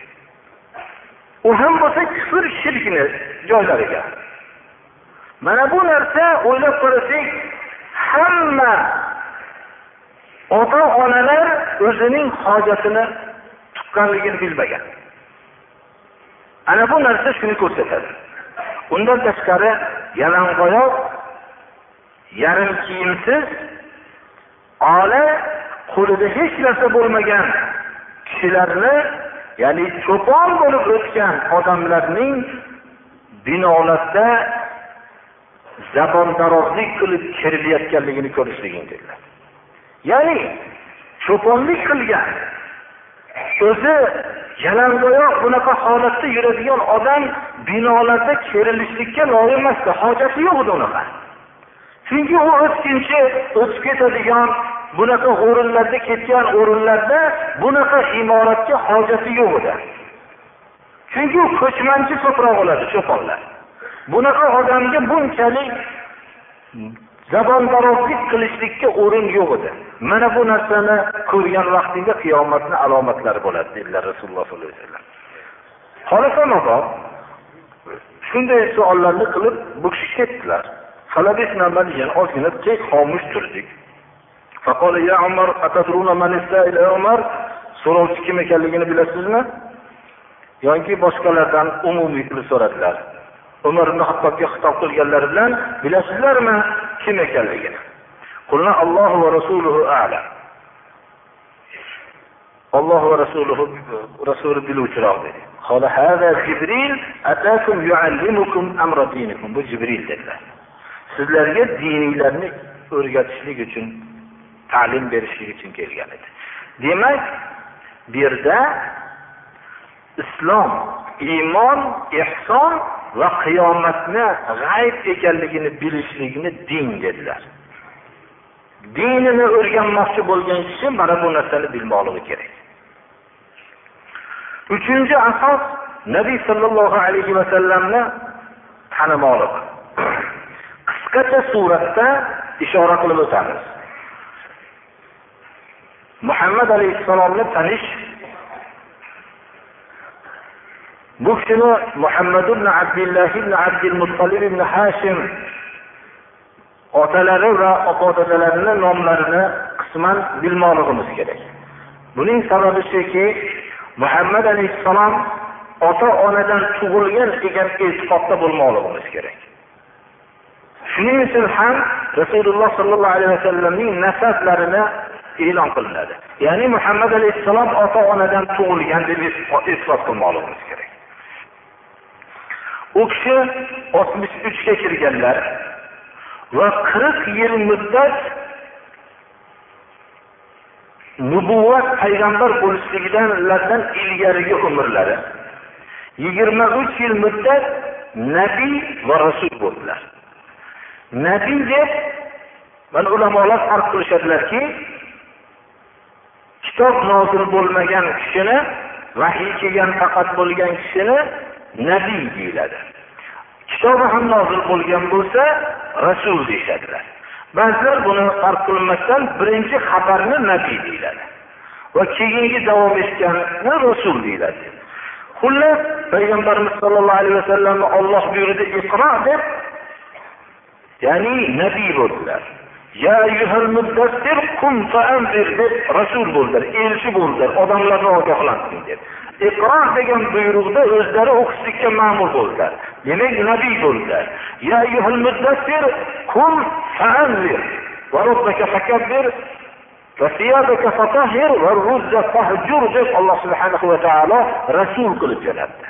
U ham bo'lsa kufr shirkni joylariga mana bu narsa o'ylab qarasak hamma ota onalar o'zining hojatini tuqqanligini bilmagan. Ana bu narsa shuni ko'rsatadi. Undan tashqari yalangoyoq yarim kiyimsiz ola qo'lida hech narsa bo'lmagan kishilarni ya'ni cho'pon bo'lib o'tgan odamlarning binolarda zabondarozlik qilib kirilayotganligini ko'rishliging dedilar. Ya'ni cho'ponlik qilgan o'zi yalangoyoq bunaqa holatda yuradigan odam binolarda kerilishlikka loyiq emasdi hojati yo'q edi unaqa. Chunki u o'tkinchi o'tib ketadigan bunaqa o'rinlarda ketgan o'rinlarda bunaqa imoratga hojati yo'q edi. Chunki u ko'chmanchi ko'proq bo'ladi cho'ponlar. Bunaqa odamga bunchalik zabonbarozlik qilishlikka o'rin yo'q edi. Mana bu narsani ko'rgan vaqtingda qiyomatni alomatlari bo'ladi dedilar rasululloh sollallohu alayhi vasallam. Xolason opa shunday savollarni qilib bu kishi ketdilar. Ozgina tek xomush turdik. So'rovchi kim ekanligini bilasizmi? Yoki boshqalardan umumiy qilib so'radilar. Umar ibn hattobga xitob qilganlari bilan bilasizlarmi kim ekanligini? Allohu va rasuluhu alam. Alloh va rasuluhu rasuli biluvchiroq dedi. Bu jibril dedilar. Sizlarga diniylarni o'rgatishlik uchun ta'lim berishlik uchun kelgan edi. Demak bu yerda islom iymon ehson va qiyomatni g'ayb ekanligini bilishlikni din dedilar. Dinini o'rganmoqchi bo'lgan kishi mana bu narsani bilmoqligi kerak. Uchinchi asos nabiy sollallohu alayhi vasallamni tanimoqligi. Qisqacha suratda ishora qilib o'tamiz. Muhammad alayhissalomni tanish bu kishini muhammad ibn abdulloh ibn abdul muttolib ibn hashim otalari va opa dadalarini nomlarini qisman bilmoqligimiz kerak buning sababi shuki muhammad alayhissalom ota onadan tug'ilgan degan e'tiqodda bo'lmoqligimiz kerak shuning uchun ham rasululloh sollallohu alayhi vasallamning nasablarini e'lon qilinadi. Ya'ni muhammad alayhissalom ota onadan tug'ilgan deb e'tiqod qilmoqligimiz kerak. U kishi oltmish uchga kirganlar va qirq yil muddat nubuvat payg'ambar bo'lishligidanlardan ilgarigi umrlari yigirma uch yil muddat nabiy va rasul bo'ldilar. Nabiy deb mana ulamolar farq qilishadilarki kitob nozil bo'lmagan kishini vahiy kelgan faqat bo'lgan kishini nabiy deyiladi. Kitobi ham nozil bo'lgan bo'lsa rasul deyishadilar. Ba'zilar buni farq qilmasdan birinchi xabarni nabiy deyiladi va keyingi davom etganni rasul deyiladi. Xullas payg'ambarimiz sollallohu alayhi vasallamni olloh buyurdi iqro deb ya'ni nabiy bo'ldilar. Ya yuhal muddassir qum fa'anzir deb rasul bo'ldilar elchi bo'ldilar odamlarni ogohlantir deb. Iqro degan buyruqda o'zlari o'qishlikka ma'mur bo'ldilar. Demak, nabiy bo'ldilar. Ya yuhal muddassir qum fa'anzir va robbaka fakabbir va siyabaka fatahhir va ruzza fahjur Alloh subhanahu va taolo rasul qilib jo'natdi.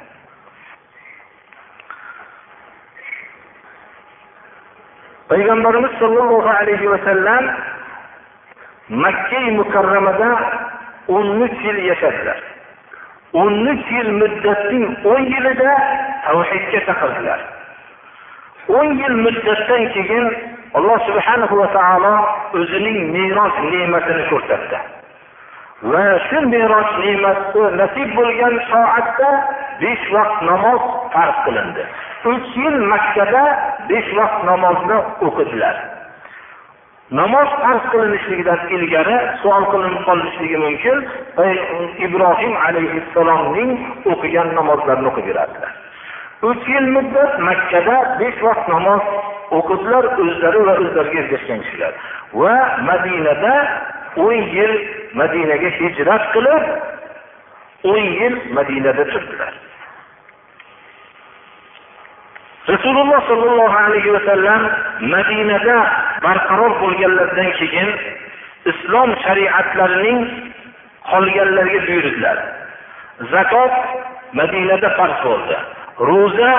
Payg'ambarimiz sollallohu alayhi vasallam makka mukarramada o'n uch yil yashadilar. o'n uch yil muddatning o'n yilida tavhidga chaqirdilar. o'n yil muddatdan keyin alloh subhanahu va taolo o'zining meros ne'matini ko'rsatdi. Va shu meros ne'mati nasib bo'lgan soatda besh vaqt namoz farz qilindi. Uch yil makkada besh vaqt namozni o'qidilar. Namoz farz qilinishligidan ilgari savol qilinib qolishligi mumkin. Ibrohim alayhissalomning o'qigan namozlarini o'qib yurardilar. Uch yil muddat makkada besh vaqt namoz o'qidilar o'zlari va o'zlariga ergashgan kishilar. Va madinada o'n yil madinaga hijrat qilib o'n yil madinada turdilar. Rasululloh sollallohu alayhi vasallam madinada barqaror bo'lganlaridan keyin islom shariatlarining qolganlariga buyurdilar. Zakot madinada farz bo'ldi. Ro'za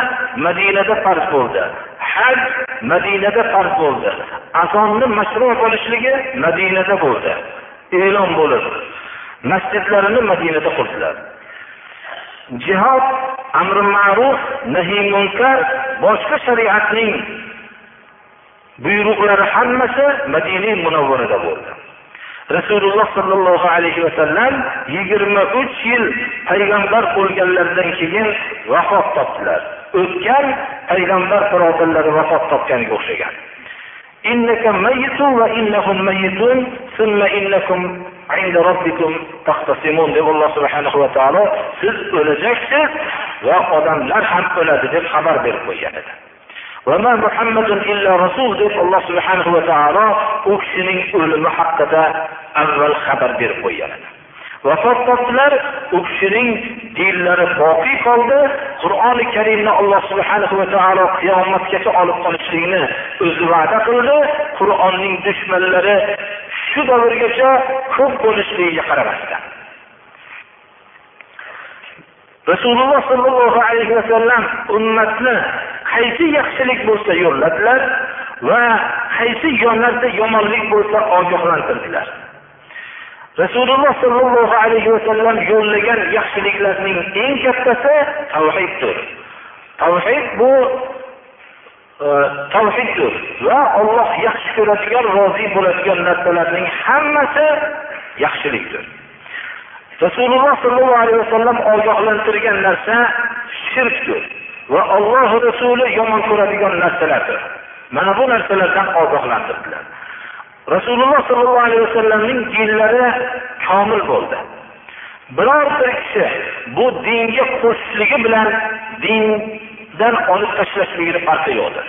madinada farz bo'ldi. Haj madinada farz bo'ldi. Azonni mashru bo'lishligi madinada bo'ldi. E'lon bo'lib masjidlarini madinada qurdilar. Jihod amri ma'ruf nahiy munkar boshqa shariatning buyruqlari hammasi madina munavvarada bo'ldi. Rasululloh sollallohu alayhi vasallam yigirma uch yil payg'ambar bo'lganlaridan keyin vafot topdilar. O'tgan payg'ambar birodarlari vafot topganiga o'xshagan. Innaka mayyitun va innahum mayyitun summa innakum inda robbikum taxtasimun deb alloh subhanahu va taolo siz o'lajaksiz va odamlar ham o'ladi deb xabar berib qo'ygan edi وما محمد إلا رسول deb alloh subhanahu va taolo u kishining o'limi haqida avval xabar berib qo'ygan edi vafot topdilar u kishining dinlari boqiy qoldi qur'oni karimni alloh subhanahu va taolo qiyomatgacha olib qolishlikni o'zi va'da qildi qur'onning dushmanlari shu davrgacha ko'p bo'lishligiga qaramasdan. Rasululloh sollallohu alayhi vasallam ummatni qaysi yaxshilik bo'lsa yo'lladilar va qaysi yo'llarda yomonlik bo'lsa ogohlantirdilar. Rasululloh sollallohu alayhi vasallam yo'llagan yaxshiliklarning eng kattasi tavhiddir. Tavhid bu Э, tavhiddir va olloh yaxshi ko'radigan rozi bo'ladigan narsalarning hammasi yaxshilikdir. Rasululloh sollallohu alayhi vasallam ogohlantirgan narsa shirkdir va olloh rasuli yomon ko'radigan narsalardir. Mana bu narsalardan ogohlantirdilar. Rasululloh sollallohu alayhi vasallamning dinlari komil bo'ldi. Biror bir kishi bu dinga qo'shishligi bilan din dindan olib tashlashligini farqi yo'qdir.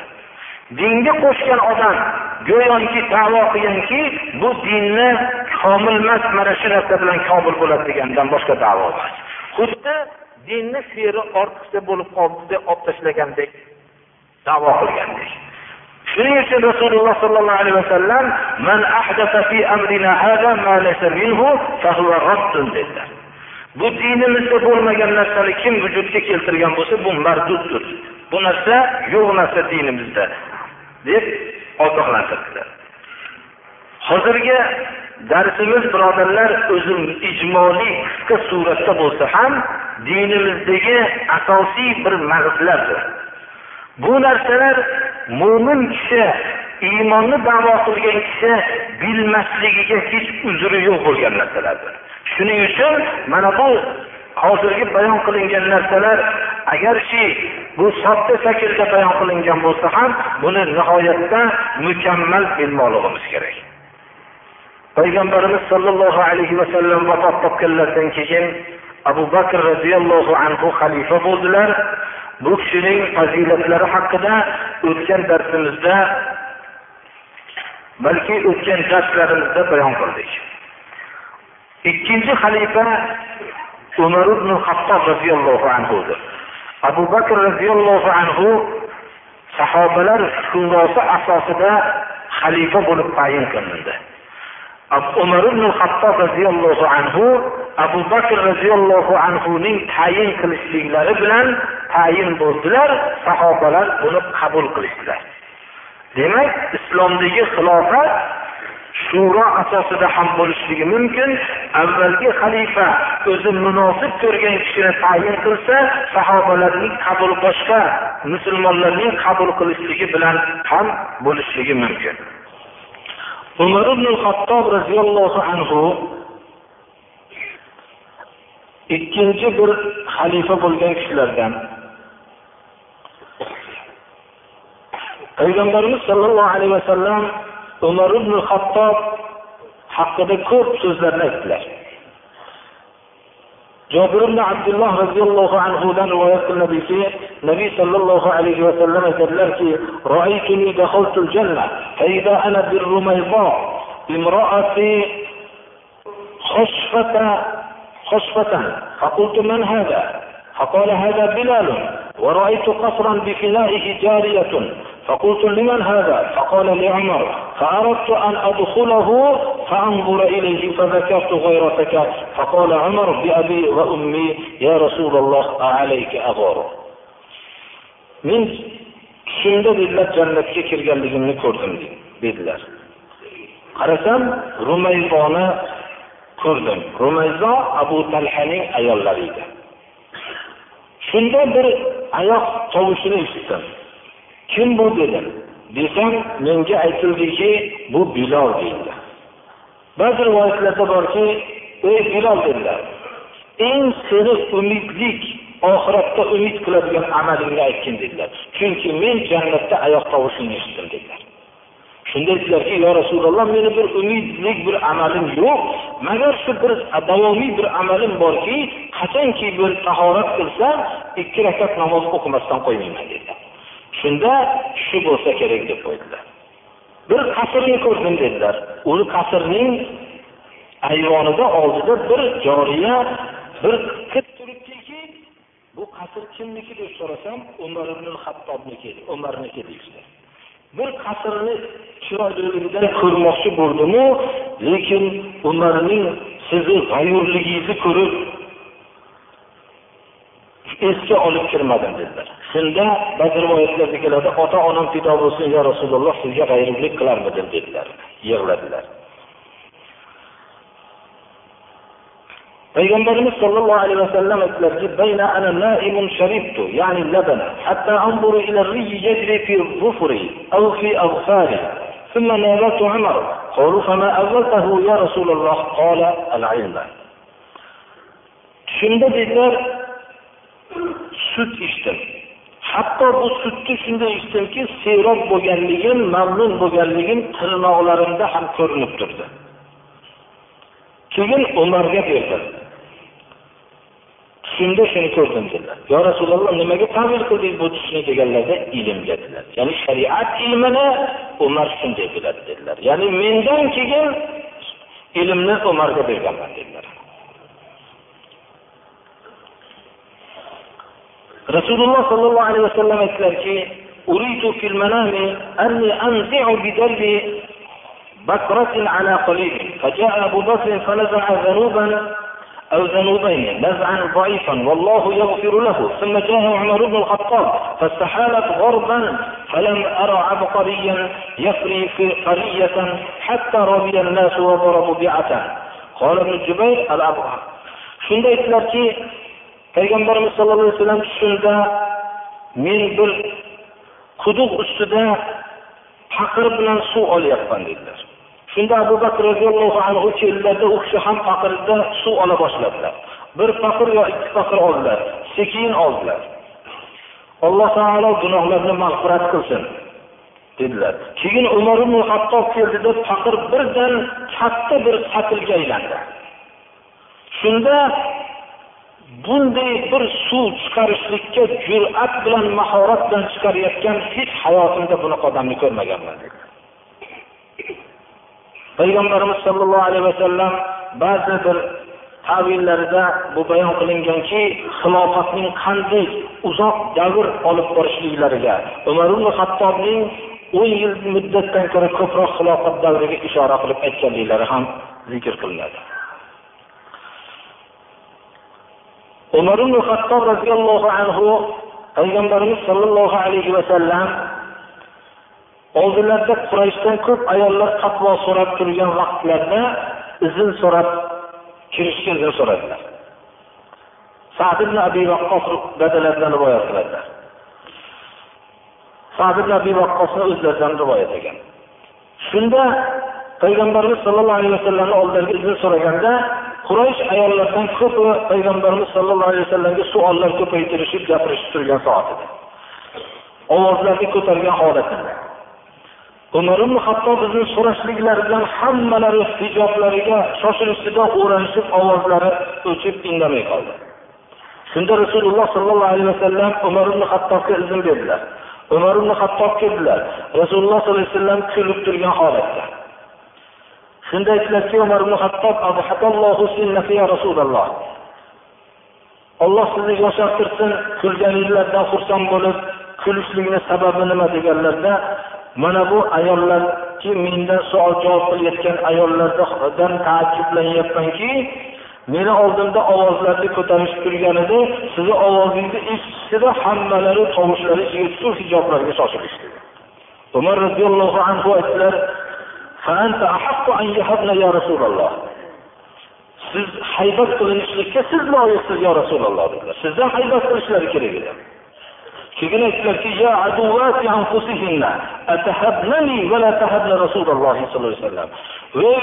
Dinga qo'shgan odam go'yoki davo qilganki bu dinni komilmas mana shu narsa bilan komil bo'ladi degandan boshqa davo emas. Xuddi dinni feri ortiqcha bo'lib qoldi deb olib tashlagandek davo qilgandek. Shuning uchun rasululloh sollallohu alayhi vasallam man fi amrina dedilar. Bu dinimizda bo'lmagan narsani kim vujudga keltirgan bo'lsa bu marduddir bu narsa yo'q narsa dinimizda deb ogohlantirdi hozirgi darsimiz birodarlar o'zim ijmoliy qisqa suratda bo'lsa ham dinimizdagi asosiy bir mag'zlardir bu narsalar mo'min kishi iymonni davo qilgan kishi bilmasligiga hech uzri yo'q bo'lgan narsalardir. Shuning uchun mana bu hozirgi bayon qilingan narsalar agarchi bu sodda shaklda bayon qilingan bo'lsa ham buni nihoyatda mukammal bilmoqligimiz kerak. Payg'ambarimiz sollallohu alayhi vasallam vafot topganlaridan keyin abu bakr roziyallohu anhu xalifa bo'ldilar. Bu kishining fazilatlari haqida o'tgan darsimizda balki o'tgan darslarimizda bayon qildik. Ikkinchi xalifa umar ibn hattob roziyallohu anhudir. Abu bakr roziyallohu anhu sahobalar hukmrosi asosida xalifa bo'lib tayin qilindi. Umar ibn hattob roziyallohu anhu abu bakr roziyallohu anhuning tayin qilishliklari bilan tayin bo'ldilar sahobalar buni qabul qilishdilar. Demak islomdagi xilofat shuro asosida ham bo'lishligi mumkin. Avvalgi xalifa o'zi munosib ko'rgan kishini tayin qilsa sahobalarning qabul boshqa musulmonlarning qabul qilishligi bilan ham bo'lishligi mumkin. Umar ibn hattob roziyallohu anhu ikkinchi bir xalifa bo'lgan kishilardan. Payg'ambarimiz sollallohu alayhi vasallam umar ibn hattob haqida ko'p so'zlarni aytdilar jobir ibn abdulloh roziyallohu anhudan rivoyat qilinadiki nabiy sollallohu alayhi vasallam aytadilarki خشفة خشفة فقلت من هذا فقال هذا بلال ورأيت قصرا بفنائه جارية فقلت لمن هذا فقال لعمر فأردت أن أدخله فأنظر إليه فذكرت غيرتك فقال عمر بأبي وأمي يا رسول الله أعليك أغار من shunda dedilar jannatga kirganligimni ko'rdim dedilar qarasam rumayzoni ko'rdim rumayzo abu talhaning ayollari edi shunda bir oyoq tovushini eshitdim kim bu dedim desam menga aytildiki bu bilol deyildi ba'zi rivoyatlarda borki ey bilol dedilar. Eng seni umidlik oxiratda umid qiladigan amalingni aytgin dedilar. Chunki men jannatda oyoq tovushingni eshitdim dedilar. Shunda aytdilarki yo rasululloh meni bir umidlik bir amalim yo'q. Magar shu bir davomiy bir amalim borki qachonki bir tahorat qilsam ikki rakat namoz o'qimasdan qo'ymayman dedilar. Shunda shu bo'lsa kerak deb qo'ydilar. Bir qasrni ko'rdim dedilar. U qasrning ayvonida oldida bir joriya bir qiz turibdiki bu qasr kimniki? deb so'rasam umar ibn hattobniki umarniki deyishdi. Bir qasrni chiroyliligidan ko'rmoqchi bo'ldimu lekin umarning sizni g'ayurligingizni ko'rib esga olib kirmadim dedilar. Shunda ba'zi rivoyatlarda keladi ota onam fido bo'lsin yo rasululloh sizga g'ayurlik qilarmidim dedilar yig'ladilar payg'ambarimiz sollallohu alayhi vasallam aytdilarki ثم نادت عمر قالوا فما أولته يا رسول الله قال العلم shunda dedilar sut ichdim hatto bu sutni shunday ichdimki serob bo'lganligim mamnun bo'lganligim tirnoqlarimda ham ko'rinib turdi. Keyin umarga berdim. Tushimda shuni ko'rdim dedilar. Yo rasululloh nimaga tavil qildingiz bu tushni? deganlarda ilmga dedilar. Ya'ni shariat ilmini umar shunday biladi dedilar. Ya'ni mendan keyin ilmni umarga berganman dedilar. Rasululloh sollallohu alayhi vasallam aytdilarki أريد في المنام أني أنزع بدلي بكرة على قليل فجاء أبو بكر فنزع ذنوبا أو ذنوبين نزعا ضعيفا والله يغفر له ثم جاء عمر بن الخطاب فاستحالت غربا فلم أرى عبقريا يفري في قرية حتى رضي الناس وضربوا بيعة قال ابن الجبير الأبرع shunda aytdilarki payg'ambarimiz sallallohu alayhi vasallam tushimda men bir quduq ustida paqir bilan suv olyapman dedilar. Shunda abu bakr roziyallohu anhu keldilarda u kishi ham paqirda suv ola boshladilar. Bir paqir yo ikki paqir oldilar sekin oldilar. Alloh taolo gunohlarni mag'firat qilsin dedilar. Keyin umar ibn hattob keldida paqir birdan katta bir qatlga aylandi. Shunda bunday bir suv chiqarishlikka jur'at bilan mahorat bilan chiqarayotgan hech hayotimda bunaqa odamni ko'rmaganman. Dedi payg'ambarimiz sollallohu alayhi vasallam ba'zi bir tavillarida bu bayon qilinganki xilofatning qanday uzoq davr olib borishliklariga umar ibn hattobning o'n yil muddatdan ko'ra ko'proq xilofat davriga ishora qilib aytganliklari ham zikr qilinadi. Umar ibn hattob roziyallohu anhu payg'ambarimiz sollallohu alayhi vasallam oldilarida qurayshdan ko'p ayollar fatvo so'rab turgan vaqtlarda izn so'rab kirishga izn so'radilar. Sad ibn abi vaqqos dadalaridan rivoyat qiladilar. Sad ibn abi vaqqosni o'zlaridan rivoyat qilgan. Shunda payg'ambarimiz sollallohu alayhi vasallamni oldilariga izn so'raganda quraysh ayollaridan ko'pi payg'ambarimiz sollallohu alayhi vasallamga savollar ko'paytirishib gapirishib turgan soat edi. Ovozlarni ko'targan holatida umar ibn hattob bizni so'rashliklari bilan hammalari hijoblariga shoshilishida o'ranishib ovozlari o'chib indamay qoldi. Shunda rasululloh sollallohu alayhi vasallam umar ibn hattobga izn berdilar. Umar ibn hattob keldilar. Rasululloh sollallohu alayhi vasallam kulib turgan holatda. Shunda aytdilarki umar ibn hattob rasululloh olloh sizni yoshartirsin kulganinglardan xursand bo'lib kulishlikni sababi nima deganlarda mana bu ayollarki mendan savol javob qilayotgan ayollardan taajjublanyapmanki meni oldimda ovozlarni ko'tarishib turgan edi sizni ovozingizni eshitishdi hammalari tovushlari ichiga hijoblarga shoshilishdi. Umar roziyallohu anhu aytdilar siz haybat qilinishlikka siz loyiqsiz yo rasululloh dedilar sizdan haybat qilishlari kerak edi keyin aytdilarki ya atahabnani rasululloh sollallohu alayhi vasallam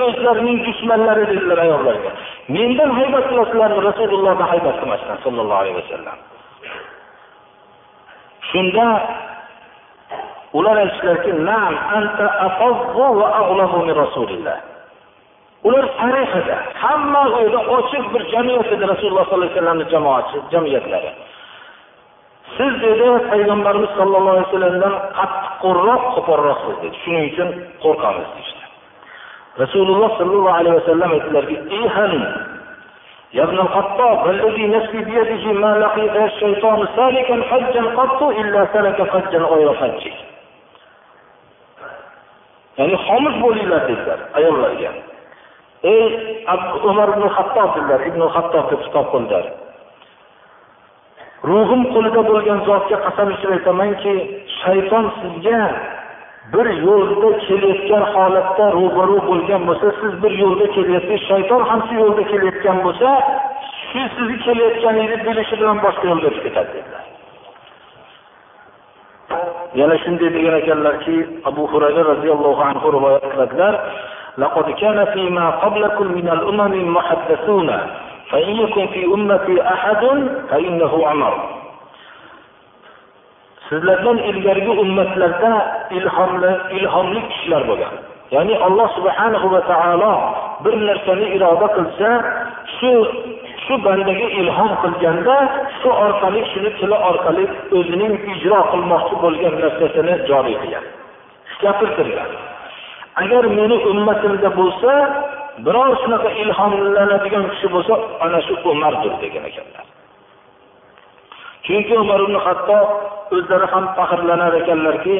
o'zlarining dushmanlari dedilar ayollarga mendan haybat qilasizlarmi rasulullohdan haybat qilmasdan sollallohu alayhi vasallam shunda ular aytishdilarki nam anta afazzu va ag'labu min rasulillah ular sarih edi hamma uyda ochiq bir jamiyat edi rasululloh sollallohu alayhi vasallamni jamoati jamiyatlari siz dedi payg'ambarimiz sollallohu alayhi vasallamdan qattiqqo'rroq qo'polroqsiz dedi shuning uchun qo'rqamiz deyishdi rasululloh sollallohu alayhi vasallam aytdilarki ihan يا ابن الخطاب والذي نفسي بيده ما لقيت الشيطان سالكا فجا قط إلا سلك فجا غير فجه ya'ni xomush bo'linglar dedilar ayollarga. Ey umar ibn hattob dedilar ibn deb xitob qildilar. Ruhim qo'lida bo'lgan zotga qasam ichib aytamanki shayton sizga bir yo'lda kelayotgan holatda ro'baru bo'lgan bo'lsa siz bir yo'lda kelyapsiz shayton ham shu yo'lda kelayotgan bo'lsa shu sizni kelayotganingizni bilishi bilan boshqa yo'lga o'tib ketadi dedilar. yana shunday degan ekanlarki abu hurayra roziyallohu anhu rivoyat qiladilar لقد كان فيما قبلكم من الأمم محدثون فإن يكن في أمتي أحد فإنه عمر sizlardan ilgarigi ummatlarda ilhomli ilhomli kishilar bo'lgan ya'ni alloh subhanahu va taolo bir narsani iroda qilsa shu shu bandaga ilhom qilganda shu orqali shuni tili orqali o'zining ijro qilmoqchi bo'lgan narsasini joriy qilgan. Gapirtirgan. Agar meni ummatimda bo'lsa biror shunaqa ilhomlanadigan kishi bo'lsa ana shu umardir degan ekanlar. Chunki umar ibn hattob o'zlari ham faxrlanar ekanlarki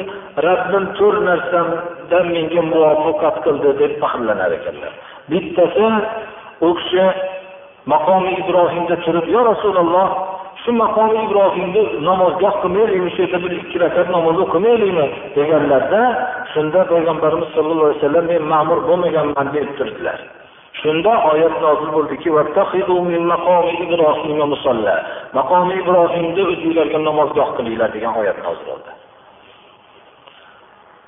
rabbim to'rt narsadan menga muvaffaqat qildi deb faxrlanar ekanlar. Bittasi u kishi maqomi ibrohimda turib yo rasululloh shu maqomi ibrohimda namozgoh qilmaylikmi? Shu yerda bir ikki rakat namoz o'qimaylikmi? deganlarda shunda payg'ambarimiz sollallohu alayhi vasallam men ma'mur bo'lmaganman deb turdilar. Shunda oyat nozil bo'ldiki maqomi ibrohimni o'zinglarga namozgoh qilinglar degan oyat nozil bo'ldi.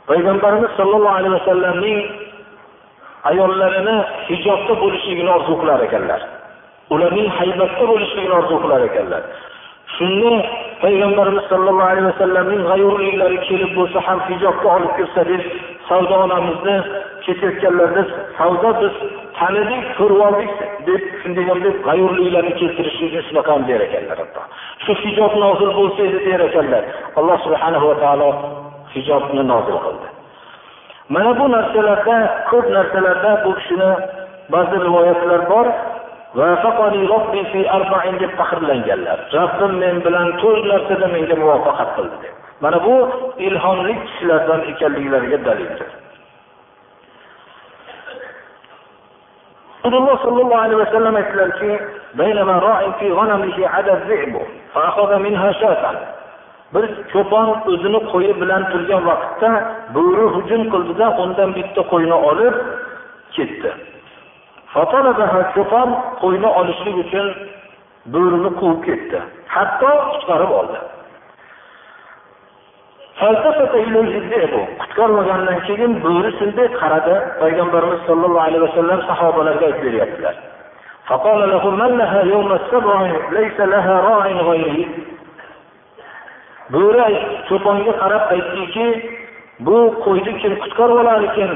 Payg'ambarimiz sollallohu alayhi vasallamning ayollarini hijobda bo'lishligini orzu qilar ekanlar. Ularning haybatda bo'lishligini orzu qilar ekanlar. Shunda payg'ambarimiz sollallohu alayhi vasallamning g'ayurliklari kelib bo'lsa ham hijobga olib kirsa deb savdo onamizni ketayotganlarida savdo biz tanidik ko'rib oldik deb shundaygam deb g'ayurliklarni keltirishlikni shunaqa ham der ekanlar hatto. Shu hijob nozil bo'lsa edi der ekanlar. Alloh subhanahu va taolo hijobni nozil qildi. Mana bu narsalarda ko'p narsalarda bu kishini ba'zi rivoyatlar bor. Deb faxrlanganlar. Robbim men bilan to'rt narsada menga muvaffaqat qildi deb. Mana bu ilhomli kishilardan ekanliklariga dalildir. Rasululloh sollallohu alayhi vasallam aytdilarki bir cho'pon o'zini qo'yi bilan turgan vaqtda bo'ri hujum qildida undan bitta qo'yni olib ketdi. Cho'pon qo'yni olishlik uchun bo'rini quvib ketdi. Hatto qutqarib oldi. Qutqarmagandan keyin bo'ri shunday qaradi. Payg'ambarimiz sollallohu alayhi vasallam sahobalarga aytib beryaptilar. Bo'ri cho'ponga qarab aytdiki bu qo'yni kim qutqarib olar ekan?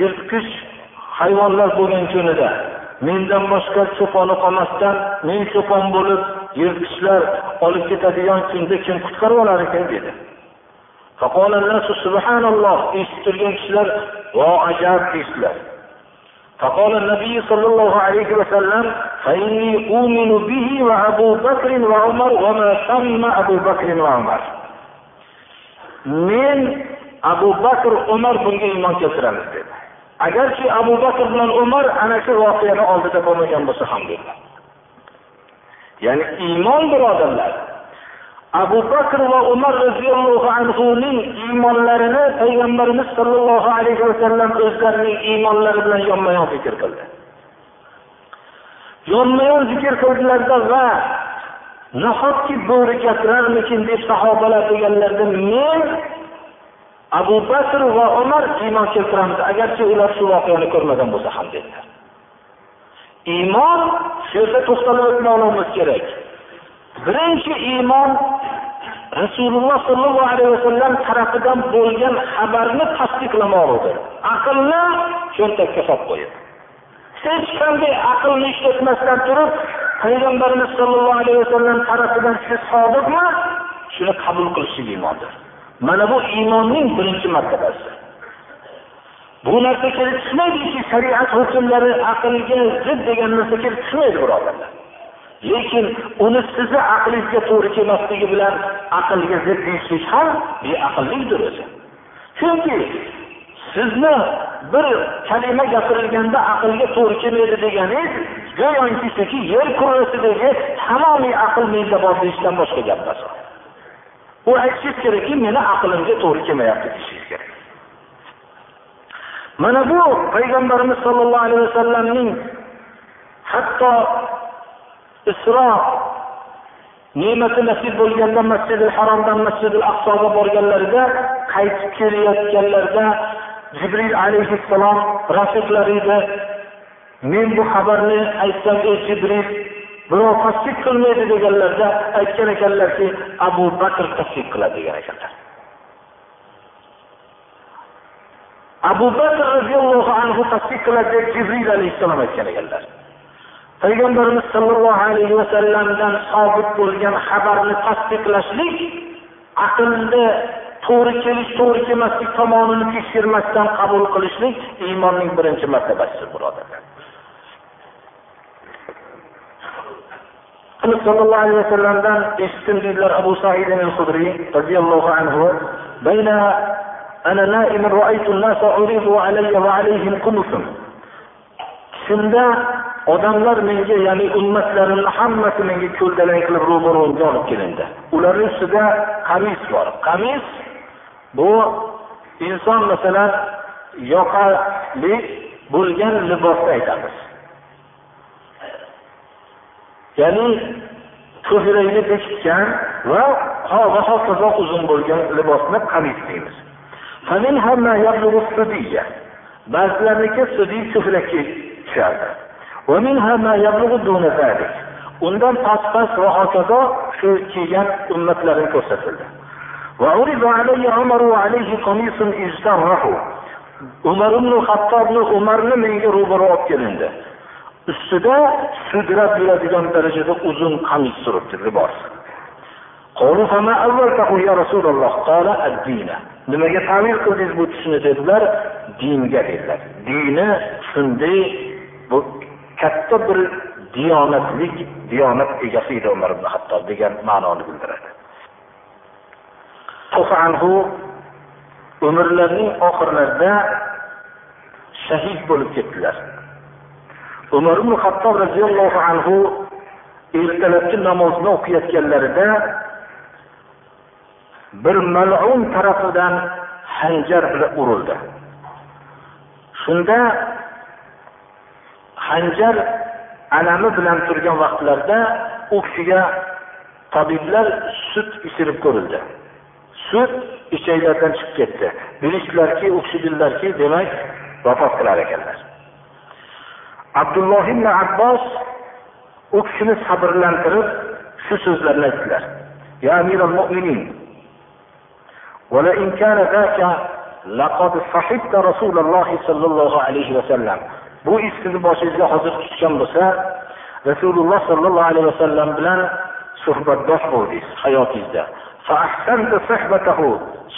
Yirtqich hayvonlar bo'lgan kunida mendan boshqa cho'poni qolmasdan men cho'pon bo'lib yirtqichlar olib ketadigan kunda kim qutqarib olar ekan dedi subhanalloh eshitib turgan kishilar vo ajab deyishdilar فقال النبي صلى الله عليه وسلم فإني أؤمن به وأبو بكر وعمر وما سمى أبو بكر وعمر men abu bakr umar bunga iymon keltiramiz dedi Agarki abu bakr bilan umar ana shu voqeani oldida bo'lmagan bo'lsa ham dedilar ya'ni iymon birodarlar abu bakr va umar roziyallohu anhuning iymonlarini payg'ambarimiz sollallohu alayhi vasallam o'zlarining iymonlari bilan yonma yon zikr qildi. Yonma yon zikr qildilarda va nahotki bo'ri gapirarmikin? deb sahobalar deganlarida men abu bakr va umar iymon keltiramiz. Agarchi ular shu voqeani ko'rmagan bo'lsa ham dedilar. Iymon shu yerda to'xtalib o'tmoqligimiz kerak. Birinchi iymon rasululloh sollallohu alayhi vasallam tarafidan bo'lgan xabarni tasdiqlamoqdir aqlni cho'ntakka solib qo'yib. Hech qanday aqlni ishlatmasdan turib payg'ambarimiz sollallohu alayhi vasallam tarafidan shu sodiqmi shuni qabul qilishlik iymondir. Mana bu iymonning birinchi martabasi bu narsa kelib chiqmaydiki shariat hukmlari aqlga zid degan narsa kelib chiqmaydi birodarlar. Lekin uni sizni aqlingizga to'g'ri kelmasligi bilan aqlga zid deyishlik ham beaqllikdir o'zi chunki sizni bir kalima gapirilganda aqlga to'g'ri kelmaydi deganingiz go'yoki shuki yer kurrasidagi tamomiy aql menda bor deyishdan boshqa gap emas. U aytishingiz kerakki meni aqlimga to'g'ri kelmayapti deyishingiz kerak. Mana bu payg'ambarimiz sollallohu alayhi vasallamning hatto isro ne'mati nasib bo'lganda masjidi haromdan masjidi aqsoga borganlarida qaytib kelayotganlarida jibril alayhissalom rafiqlari edi men bu xabarni aytsam ey jibril birov tasdiq qilmaydi deganlarda aytgan ekanlarki abu bakr tasdiq qiladi degan ekanlar. Abu bakr roziyallohu anhu tasdiq qiladi deb jibril alayhissalom aytgan ekanlar. Payg'ambarimiz sollallohu alayhi vasallamdan sobit bo'lgan xabarni tasdiqlashlik aqlni to'g'ri kelish to'g'ri kelmaslik tomonini tekshirmasdan qabul qilishlik iymonning birinchi martabasidir birodarlar. sollallohu alayhi vasallamdan eshitdim deydilar abu said hudriy roziyallohu anhu أنا نائم رأيت الناس عرضوا علي وعليهم قمص shunda odamlar menga ya'ni ummatlarimni hammasi menga ko'ldalang qilib ro'baro'mga olib kelindi ularni ustida qamis bor qamis bu inson masalan yoqali bo'lgan libosni aytamiz Ya'ni ko'kragini bekitgan va va hokazo uzun bo'lgan libosni qamis deymiz ba'zilarniki sudiy ko'krakka tushardi undan past past va hokazo shu kiygan ummatlarim ko'rsatildi umar ibn hattobni umarni menga ro'baro olib kelindi ustida sudrab yuradigan darajada uzun qamis turibdi libos nimaga tavil qildingiz bu tushni dedilar. Dinga dedilar. Dini shunday bu katta bir diyonatlik diyonat egasi edi umar ibn hattob degan ma'noni bildiradi. Umrlarining oxirlarida shahid bo'lib ketdilar. Umar ibn hattob roziyallohu anhu ertalabki namozni o'qiyotganlarida bir mal'un tarafidan hanjar bilan urildi. Shunda hanjar alami bilan turgan vaqtlarda u kishiga tabiblar sut ichirib ko'rildi. Sut ichaklardan chiqib ketdi. Bilishdilarki u kishi bildilarki demak vafot qilar ekanlar. abdulloh ibn abbos u kishini sabrlantirib shu so'zlarni aytdilar ya amiral mo'minin ولئن كان ذاك laqad sahibta rasululloh sollallohu alayhi vasallam bu ish sizni boshingizga hozir tushgan bo'lsa rasululloh sollallohu alayhi vasallam bilan suhbatdosh bo'ldingiz hayotingizda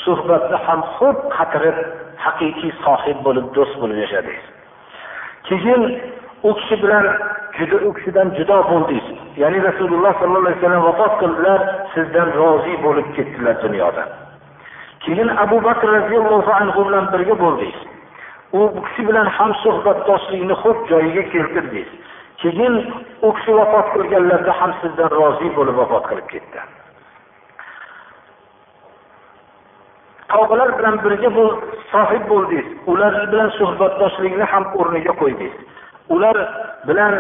suhbatni ham xo'p qatirib haqiqiy sohib bo'lib do'st bo'lib yashadingiz keyin u kishi bilan juda u kishidan judo bo'ldingiz ya'ni rasululloh sollallohu alayhi vasallam vafot qildilar sizdan rozi bo'lib ketdilar dunyodan keyin abu bakr roziyallohu anhu bilan birga bo'ldingiz u kishi bilan ham suhbatdoshlikni xo'p joyiga keltirdingiz keyin u kishi vafot qilganlarda ham sizdan rozi bo'lib vafot qilib ketdi. Tog'lar bilan birga bu sohib bo'ldingiz ular bilan suhbatdoshlikni ham o'rniga qo'ydingiz ular bilan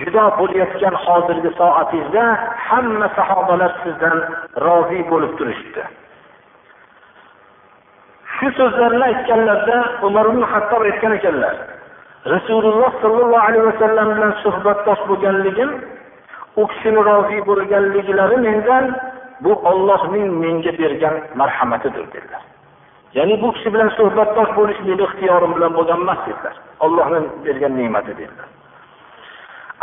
judo bo'layotgan hozirgi soatingizda hamma sahobalar sizdan rozi bo'lib turishibdi. Shu so'zlarni aytganlarida umar ibn hattob aytgan ekanlar rasululloh sollallohu alayhi vasallam bilan suhbatdosh bo'lganligim u kishini rozi bo'lganliklari mendan bu ollohning menga bergan marhamatidir dedilar. Ya'ni bu kishi bilan suhbatdosh bo'lish meni ixtiyorim bilan bo'lgan emas dedilar. Ollohning bergan ne'mati dedilar.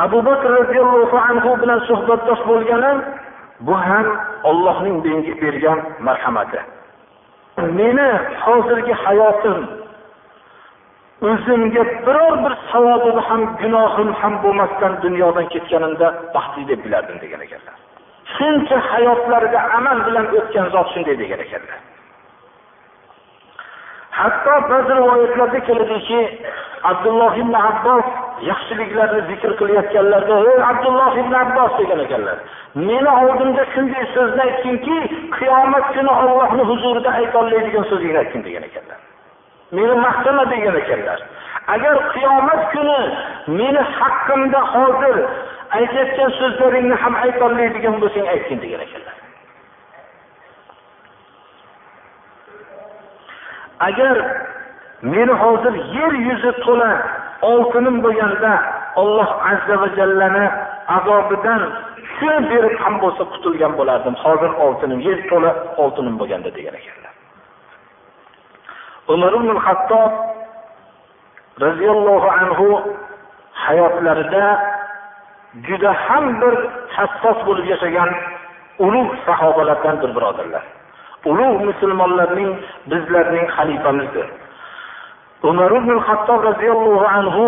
Abu bakr roziyallohu anhu bilan suhbatdosh bo'lganim bu ham ollohning menga bergan marhamati. Meni hozirgi hayotim o'zimga biror bir savobim ham gunohim ham bo'lmasdan dunyodan ketganimda baxtli deb bilardim degan ekanlar. Shuncha hayotlarida amal bilan o'tgan zot shunday degan ekanlar. Hatto ba'zi rivoyatlarda keladiki abdulloh ibn abbos yaxshiliklarni zikr qilayotganlarida ey abdulloh ibn abbos degan ekanlar. Meni oldimda shunday so'zni aytginki qiyomat kuni ollohni huzurida aytolmaydigan so'zingni aytgin degan ekanlar. Meni maqtama degan ekanlar. Agar qiyomat kuni meni haqqimda hozir aytayotgan so'zlaringni ham aytolmaydigan bo'lsang aytgin degan ekanlar. Agar meni hozir yer yuzi to'la oltinim bo'lganda olloh azza va jallani azobidan shuni berib ham bo'lsa qutulgan bo'lardim. Hozir oltinim yer to'la oltinim bo'lganda degan ekanlar. Umar ibn hattob roziyallohu anhu hayotlarida juda ham bir hassos bo'lib yashagan ulug' sahobalardandir birodarlar ulug' musulmonlarning bizlarning xalifamizdir. Umar ibn hattob roziyallohu anhu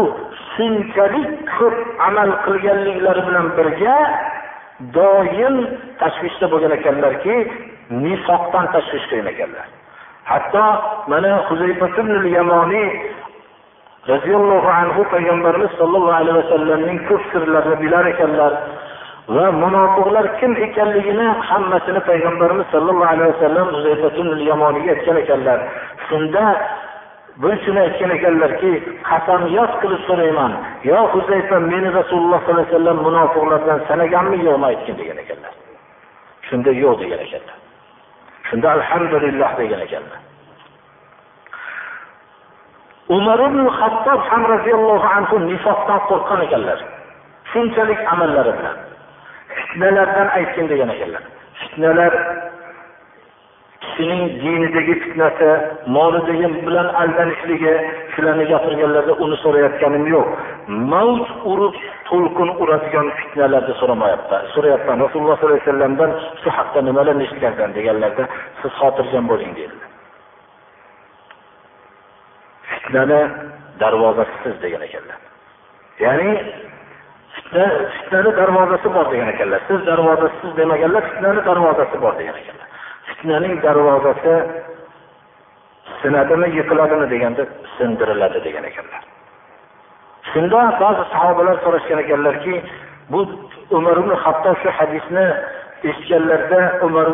shunchalik ko'p amal qilganliklari bilan birga doim tashvishda bo'lgan ekanlarki nifoqdan tashvish qilgan ekanlar. Hatto mana yamoniy roziyallohu anhu payg'ambarimiz sollallohu alayhi vasallamning ko'p sirlarini bilar ekanlar. Va munofiqlar kim ekanligini hammasini payg'ambarimiz sollallohu alayhi vasallam yamoniyga aytgan ekanlar. Shunda bu shuni aytgan ekanlarki qasamyod qilib so'rayman. Yo huzayfa meni rasululloh sollallohu alayhi vasallam munofiqlardan sanaganmi yo'qmi aytgin degan ekanlar. Shunda yo'q degan ekanlar. Shunda alhamdulillah degan ekanlar. Umar ibn hattob ham roziyallohu anhu nifoqdan qo'rqqan ekanlar. Shunchalik amallari bilan. Fitnalardan aytgin degan ekanlar fitnalar kishining dinidagi fitnasi molidagi bilan aldanishligi shularni gapirganlarda uni so'rayotganim yo'q. Mavj urib to'lqin uradigan fitnalarni so'ramayapman so'rayapman rasululloh sollallohu alayhi vasallamdan shu haqda nimalarni eshitgansan deganlarda siz xotirjam bo'ling dedilar. Fitnani darvozasisiz degan ekanlar. Ya'ni fitna fitnani darvozasi bor degan ekanlar. Siz darvozasiz demaganlar fitnani darvozasi bor degan ekanlar. Fitnaning darvozasi sinadimi yiqiladimi deganda sindiriladi degan ekanlar. Shunda ba'zi sahobalar so'rashgan ekanlarki bu umar ibn hattob shu hadisni eshitganlarida umar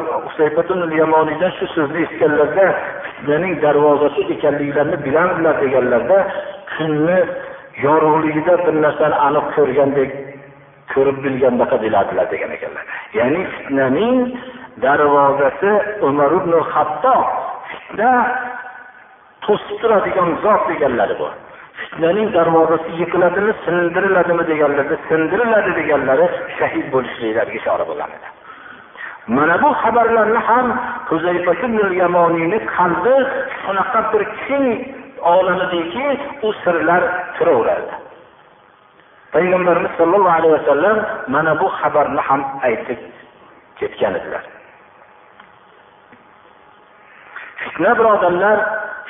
yamoniydan shu so'zni eshitganlarida fitnaning darvozasi ekanliklarini bilardilar deganlarda kunni yorug'ligida bir narsani aniq ko'rgandek ko'rib bilgandaqa biladilar degan ekanlar. Ya'ni fitnaning darvozasi umar ibn hattob fitna to'sib turadigan zot deganlari bu fitnaning darvozasi yiqiladimi sindiriladimi deganlarda sindiriladi deganlari shahid bo'lishliklariga ishora bo'lgan edi mana bu xabarlarni ham yamoniyni qalbi shunaqa bir keng olamidiki u sirlar turaveradi payg'ambarimiz sollallohu alayhi vasallam mana bu xabarni ham aytib ketgan edilar. Fitna birodarlar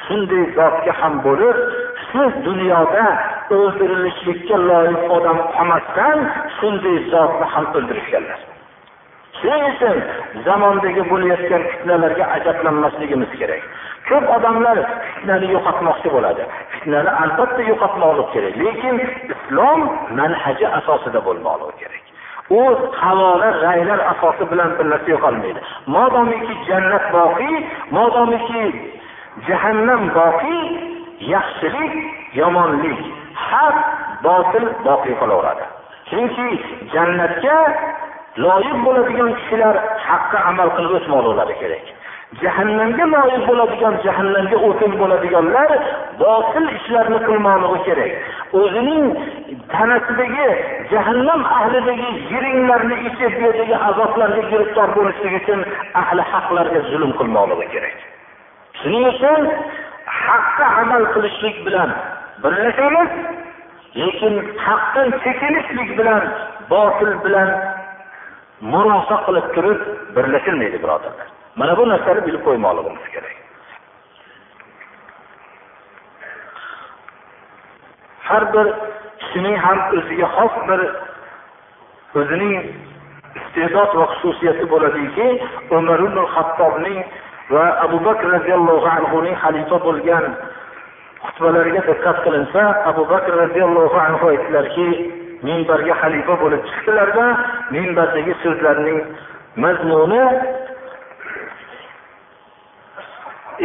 shunday zotga ham bo'lib siz dunyoda o'ldirilishlikka loyiq odam qolmasdan shunday zotni ham o'ldirishganlar. Shuning uchun zamondagi bo'layotgan fitnalarga ajablanmasligimiz kerak. Ko'p odamlar fitnani yo'qotmoqchi bo'ladi. Fitnani albatta yo'qotmoqlik kerak lekin islom manhaji asosida bo'lmoqligi kerak. U havolar raylar asosi bilan bir narsa yo'qolmaydi. Modomiki jannat boqiy modomiki jahannam boqiy yaxshilik yomonlik haq botil boqiy qolaveradi. Chunki jannatga loyiq bo'ladigan kishilar haqqa amal qilib o'tmoqlari kerak. Jahannamga loyiq bo'ladigan jahannamga o'tin bo'ladiganlar botil ishlarni qilmoqligi kerak. O'zining tanasidagi jahannam ahlidagi yiringlarni ichib bu yerdagi azoblarga giriftor bo'lishlik uchun ahli haqlarga zulm qilmoqligi kerak. Shuning uchun haqqa amal qilishlik bilan birlashamiz lekin haqdan chekinishlik bilan botil bilan murosa qilib turib birlashilmaydi birodarlar. Mana bu narsani bilib qo'ymoqligimiz kerak. Har bir kishining ham o'ziga xos bir o'zining iste'dod va xususiyati bo'ladiki umar ibn hattobning va abu bakr roziyallohu anhuning xalifa bo'lgan xutbalariga diqqat qilinsa abu bakr roziyallohu anhu aytdilarki minbarga xalifa bo'lib chiqdilarda minbardagi so'zlarning mazmuni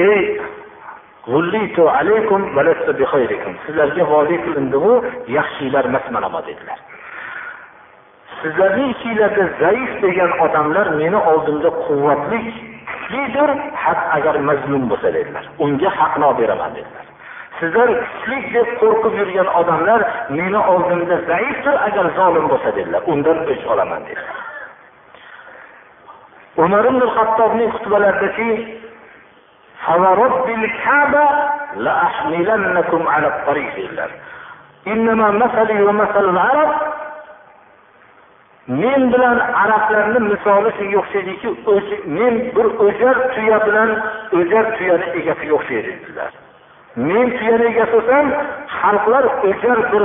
ey sizlarga voliy qilindimu? Yaxshilar emas manama dedilar. Sizlarning ichinglarda zaif degan odamlar meni oldimda quvvatli kuchlidir haq agar mazlum bo'lsa dedilar. Unga haqni olib beraman dedilar. sizlar kuchlik deb qo'rqib yurgan odamlar meni oldimda zaifdir agar zolim bo'lsa dedilar. Undan o'ch olaman dedilar. Umar ibn hattobning xutbalaridaki men bilan arablarni misoli shunga o'xshaydiki men bir o'jar tuya bilan o'jar tuyani egasiga o'xshaydi dedilar. Men tuyani egasi xalqlar o'jar bir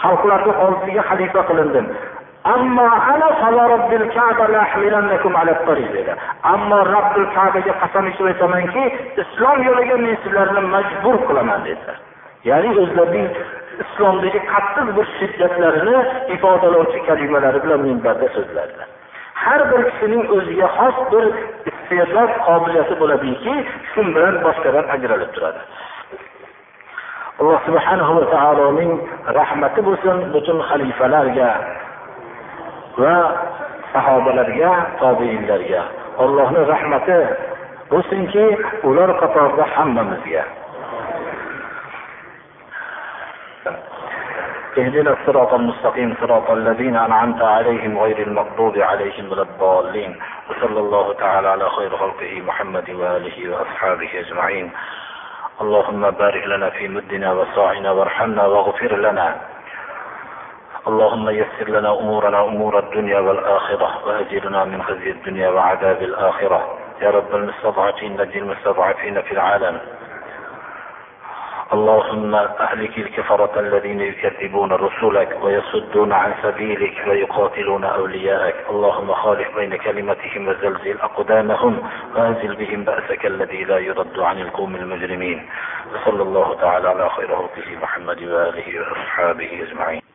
xalqlarni oldiga xalifa qilindim. Ammo ana ammo robbil kabaga qasam ichib aytamanki islom yo'liga men sizlarni majbur qilaman dedilar ya'ni o'zlarining islomdagi qattiq bir shiddatlarini ifodalovchi kalimalari bilan minbarda so'zladilar har bir kishining o'ziga xos bir iste'dod qobiliyati bo'ladiki shu bilan boshqadan ajralib turadi. Alloh subhanahu va taoloning rahmati bo'lsin butun xalifalarga va sahobalarga tobeinlarga allohni rahmati bo'lsinki ular qatorida hammamizga. اهدنا الصراط المستقيم صراط الذين أنعمت عليهم غير المغضوب عليهم ولا الضالين. وصلى الله تعالى على خير خلقه محمد وآله وأصحابه أجمعين. اللهم بارك لنا في مدنا وصاعنا وارحمنا واغفر لنا. اللهم يسر لنا أمورنا أمور الدنيا والآخرة وأجرنا من خزي الدنيا وعذاب الآخرة. يا رب المستضعفين نجي المستضعفين في العالم. اللهم أهلك الكفرة الذين يكذبون رسلك ويصدون عن سبيلك ويقاتلون أولياءك. اللهم خالف بين كلمتهم وزلزل أقدامهم وأنزل بهم بأسك الذي لا يرد عن القوم المجرمين. وصلى الله تعالى على خير خلقه محمد وآله وأصحابه أجمعين.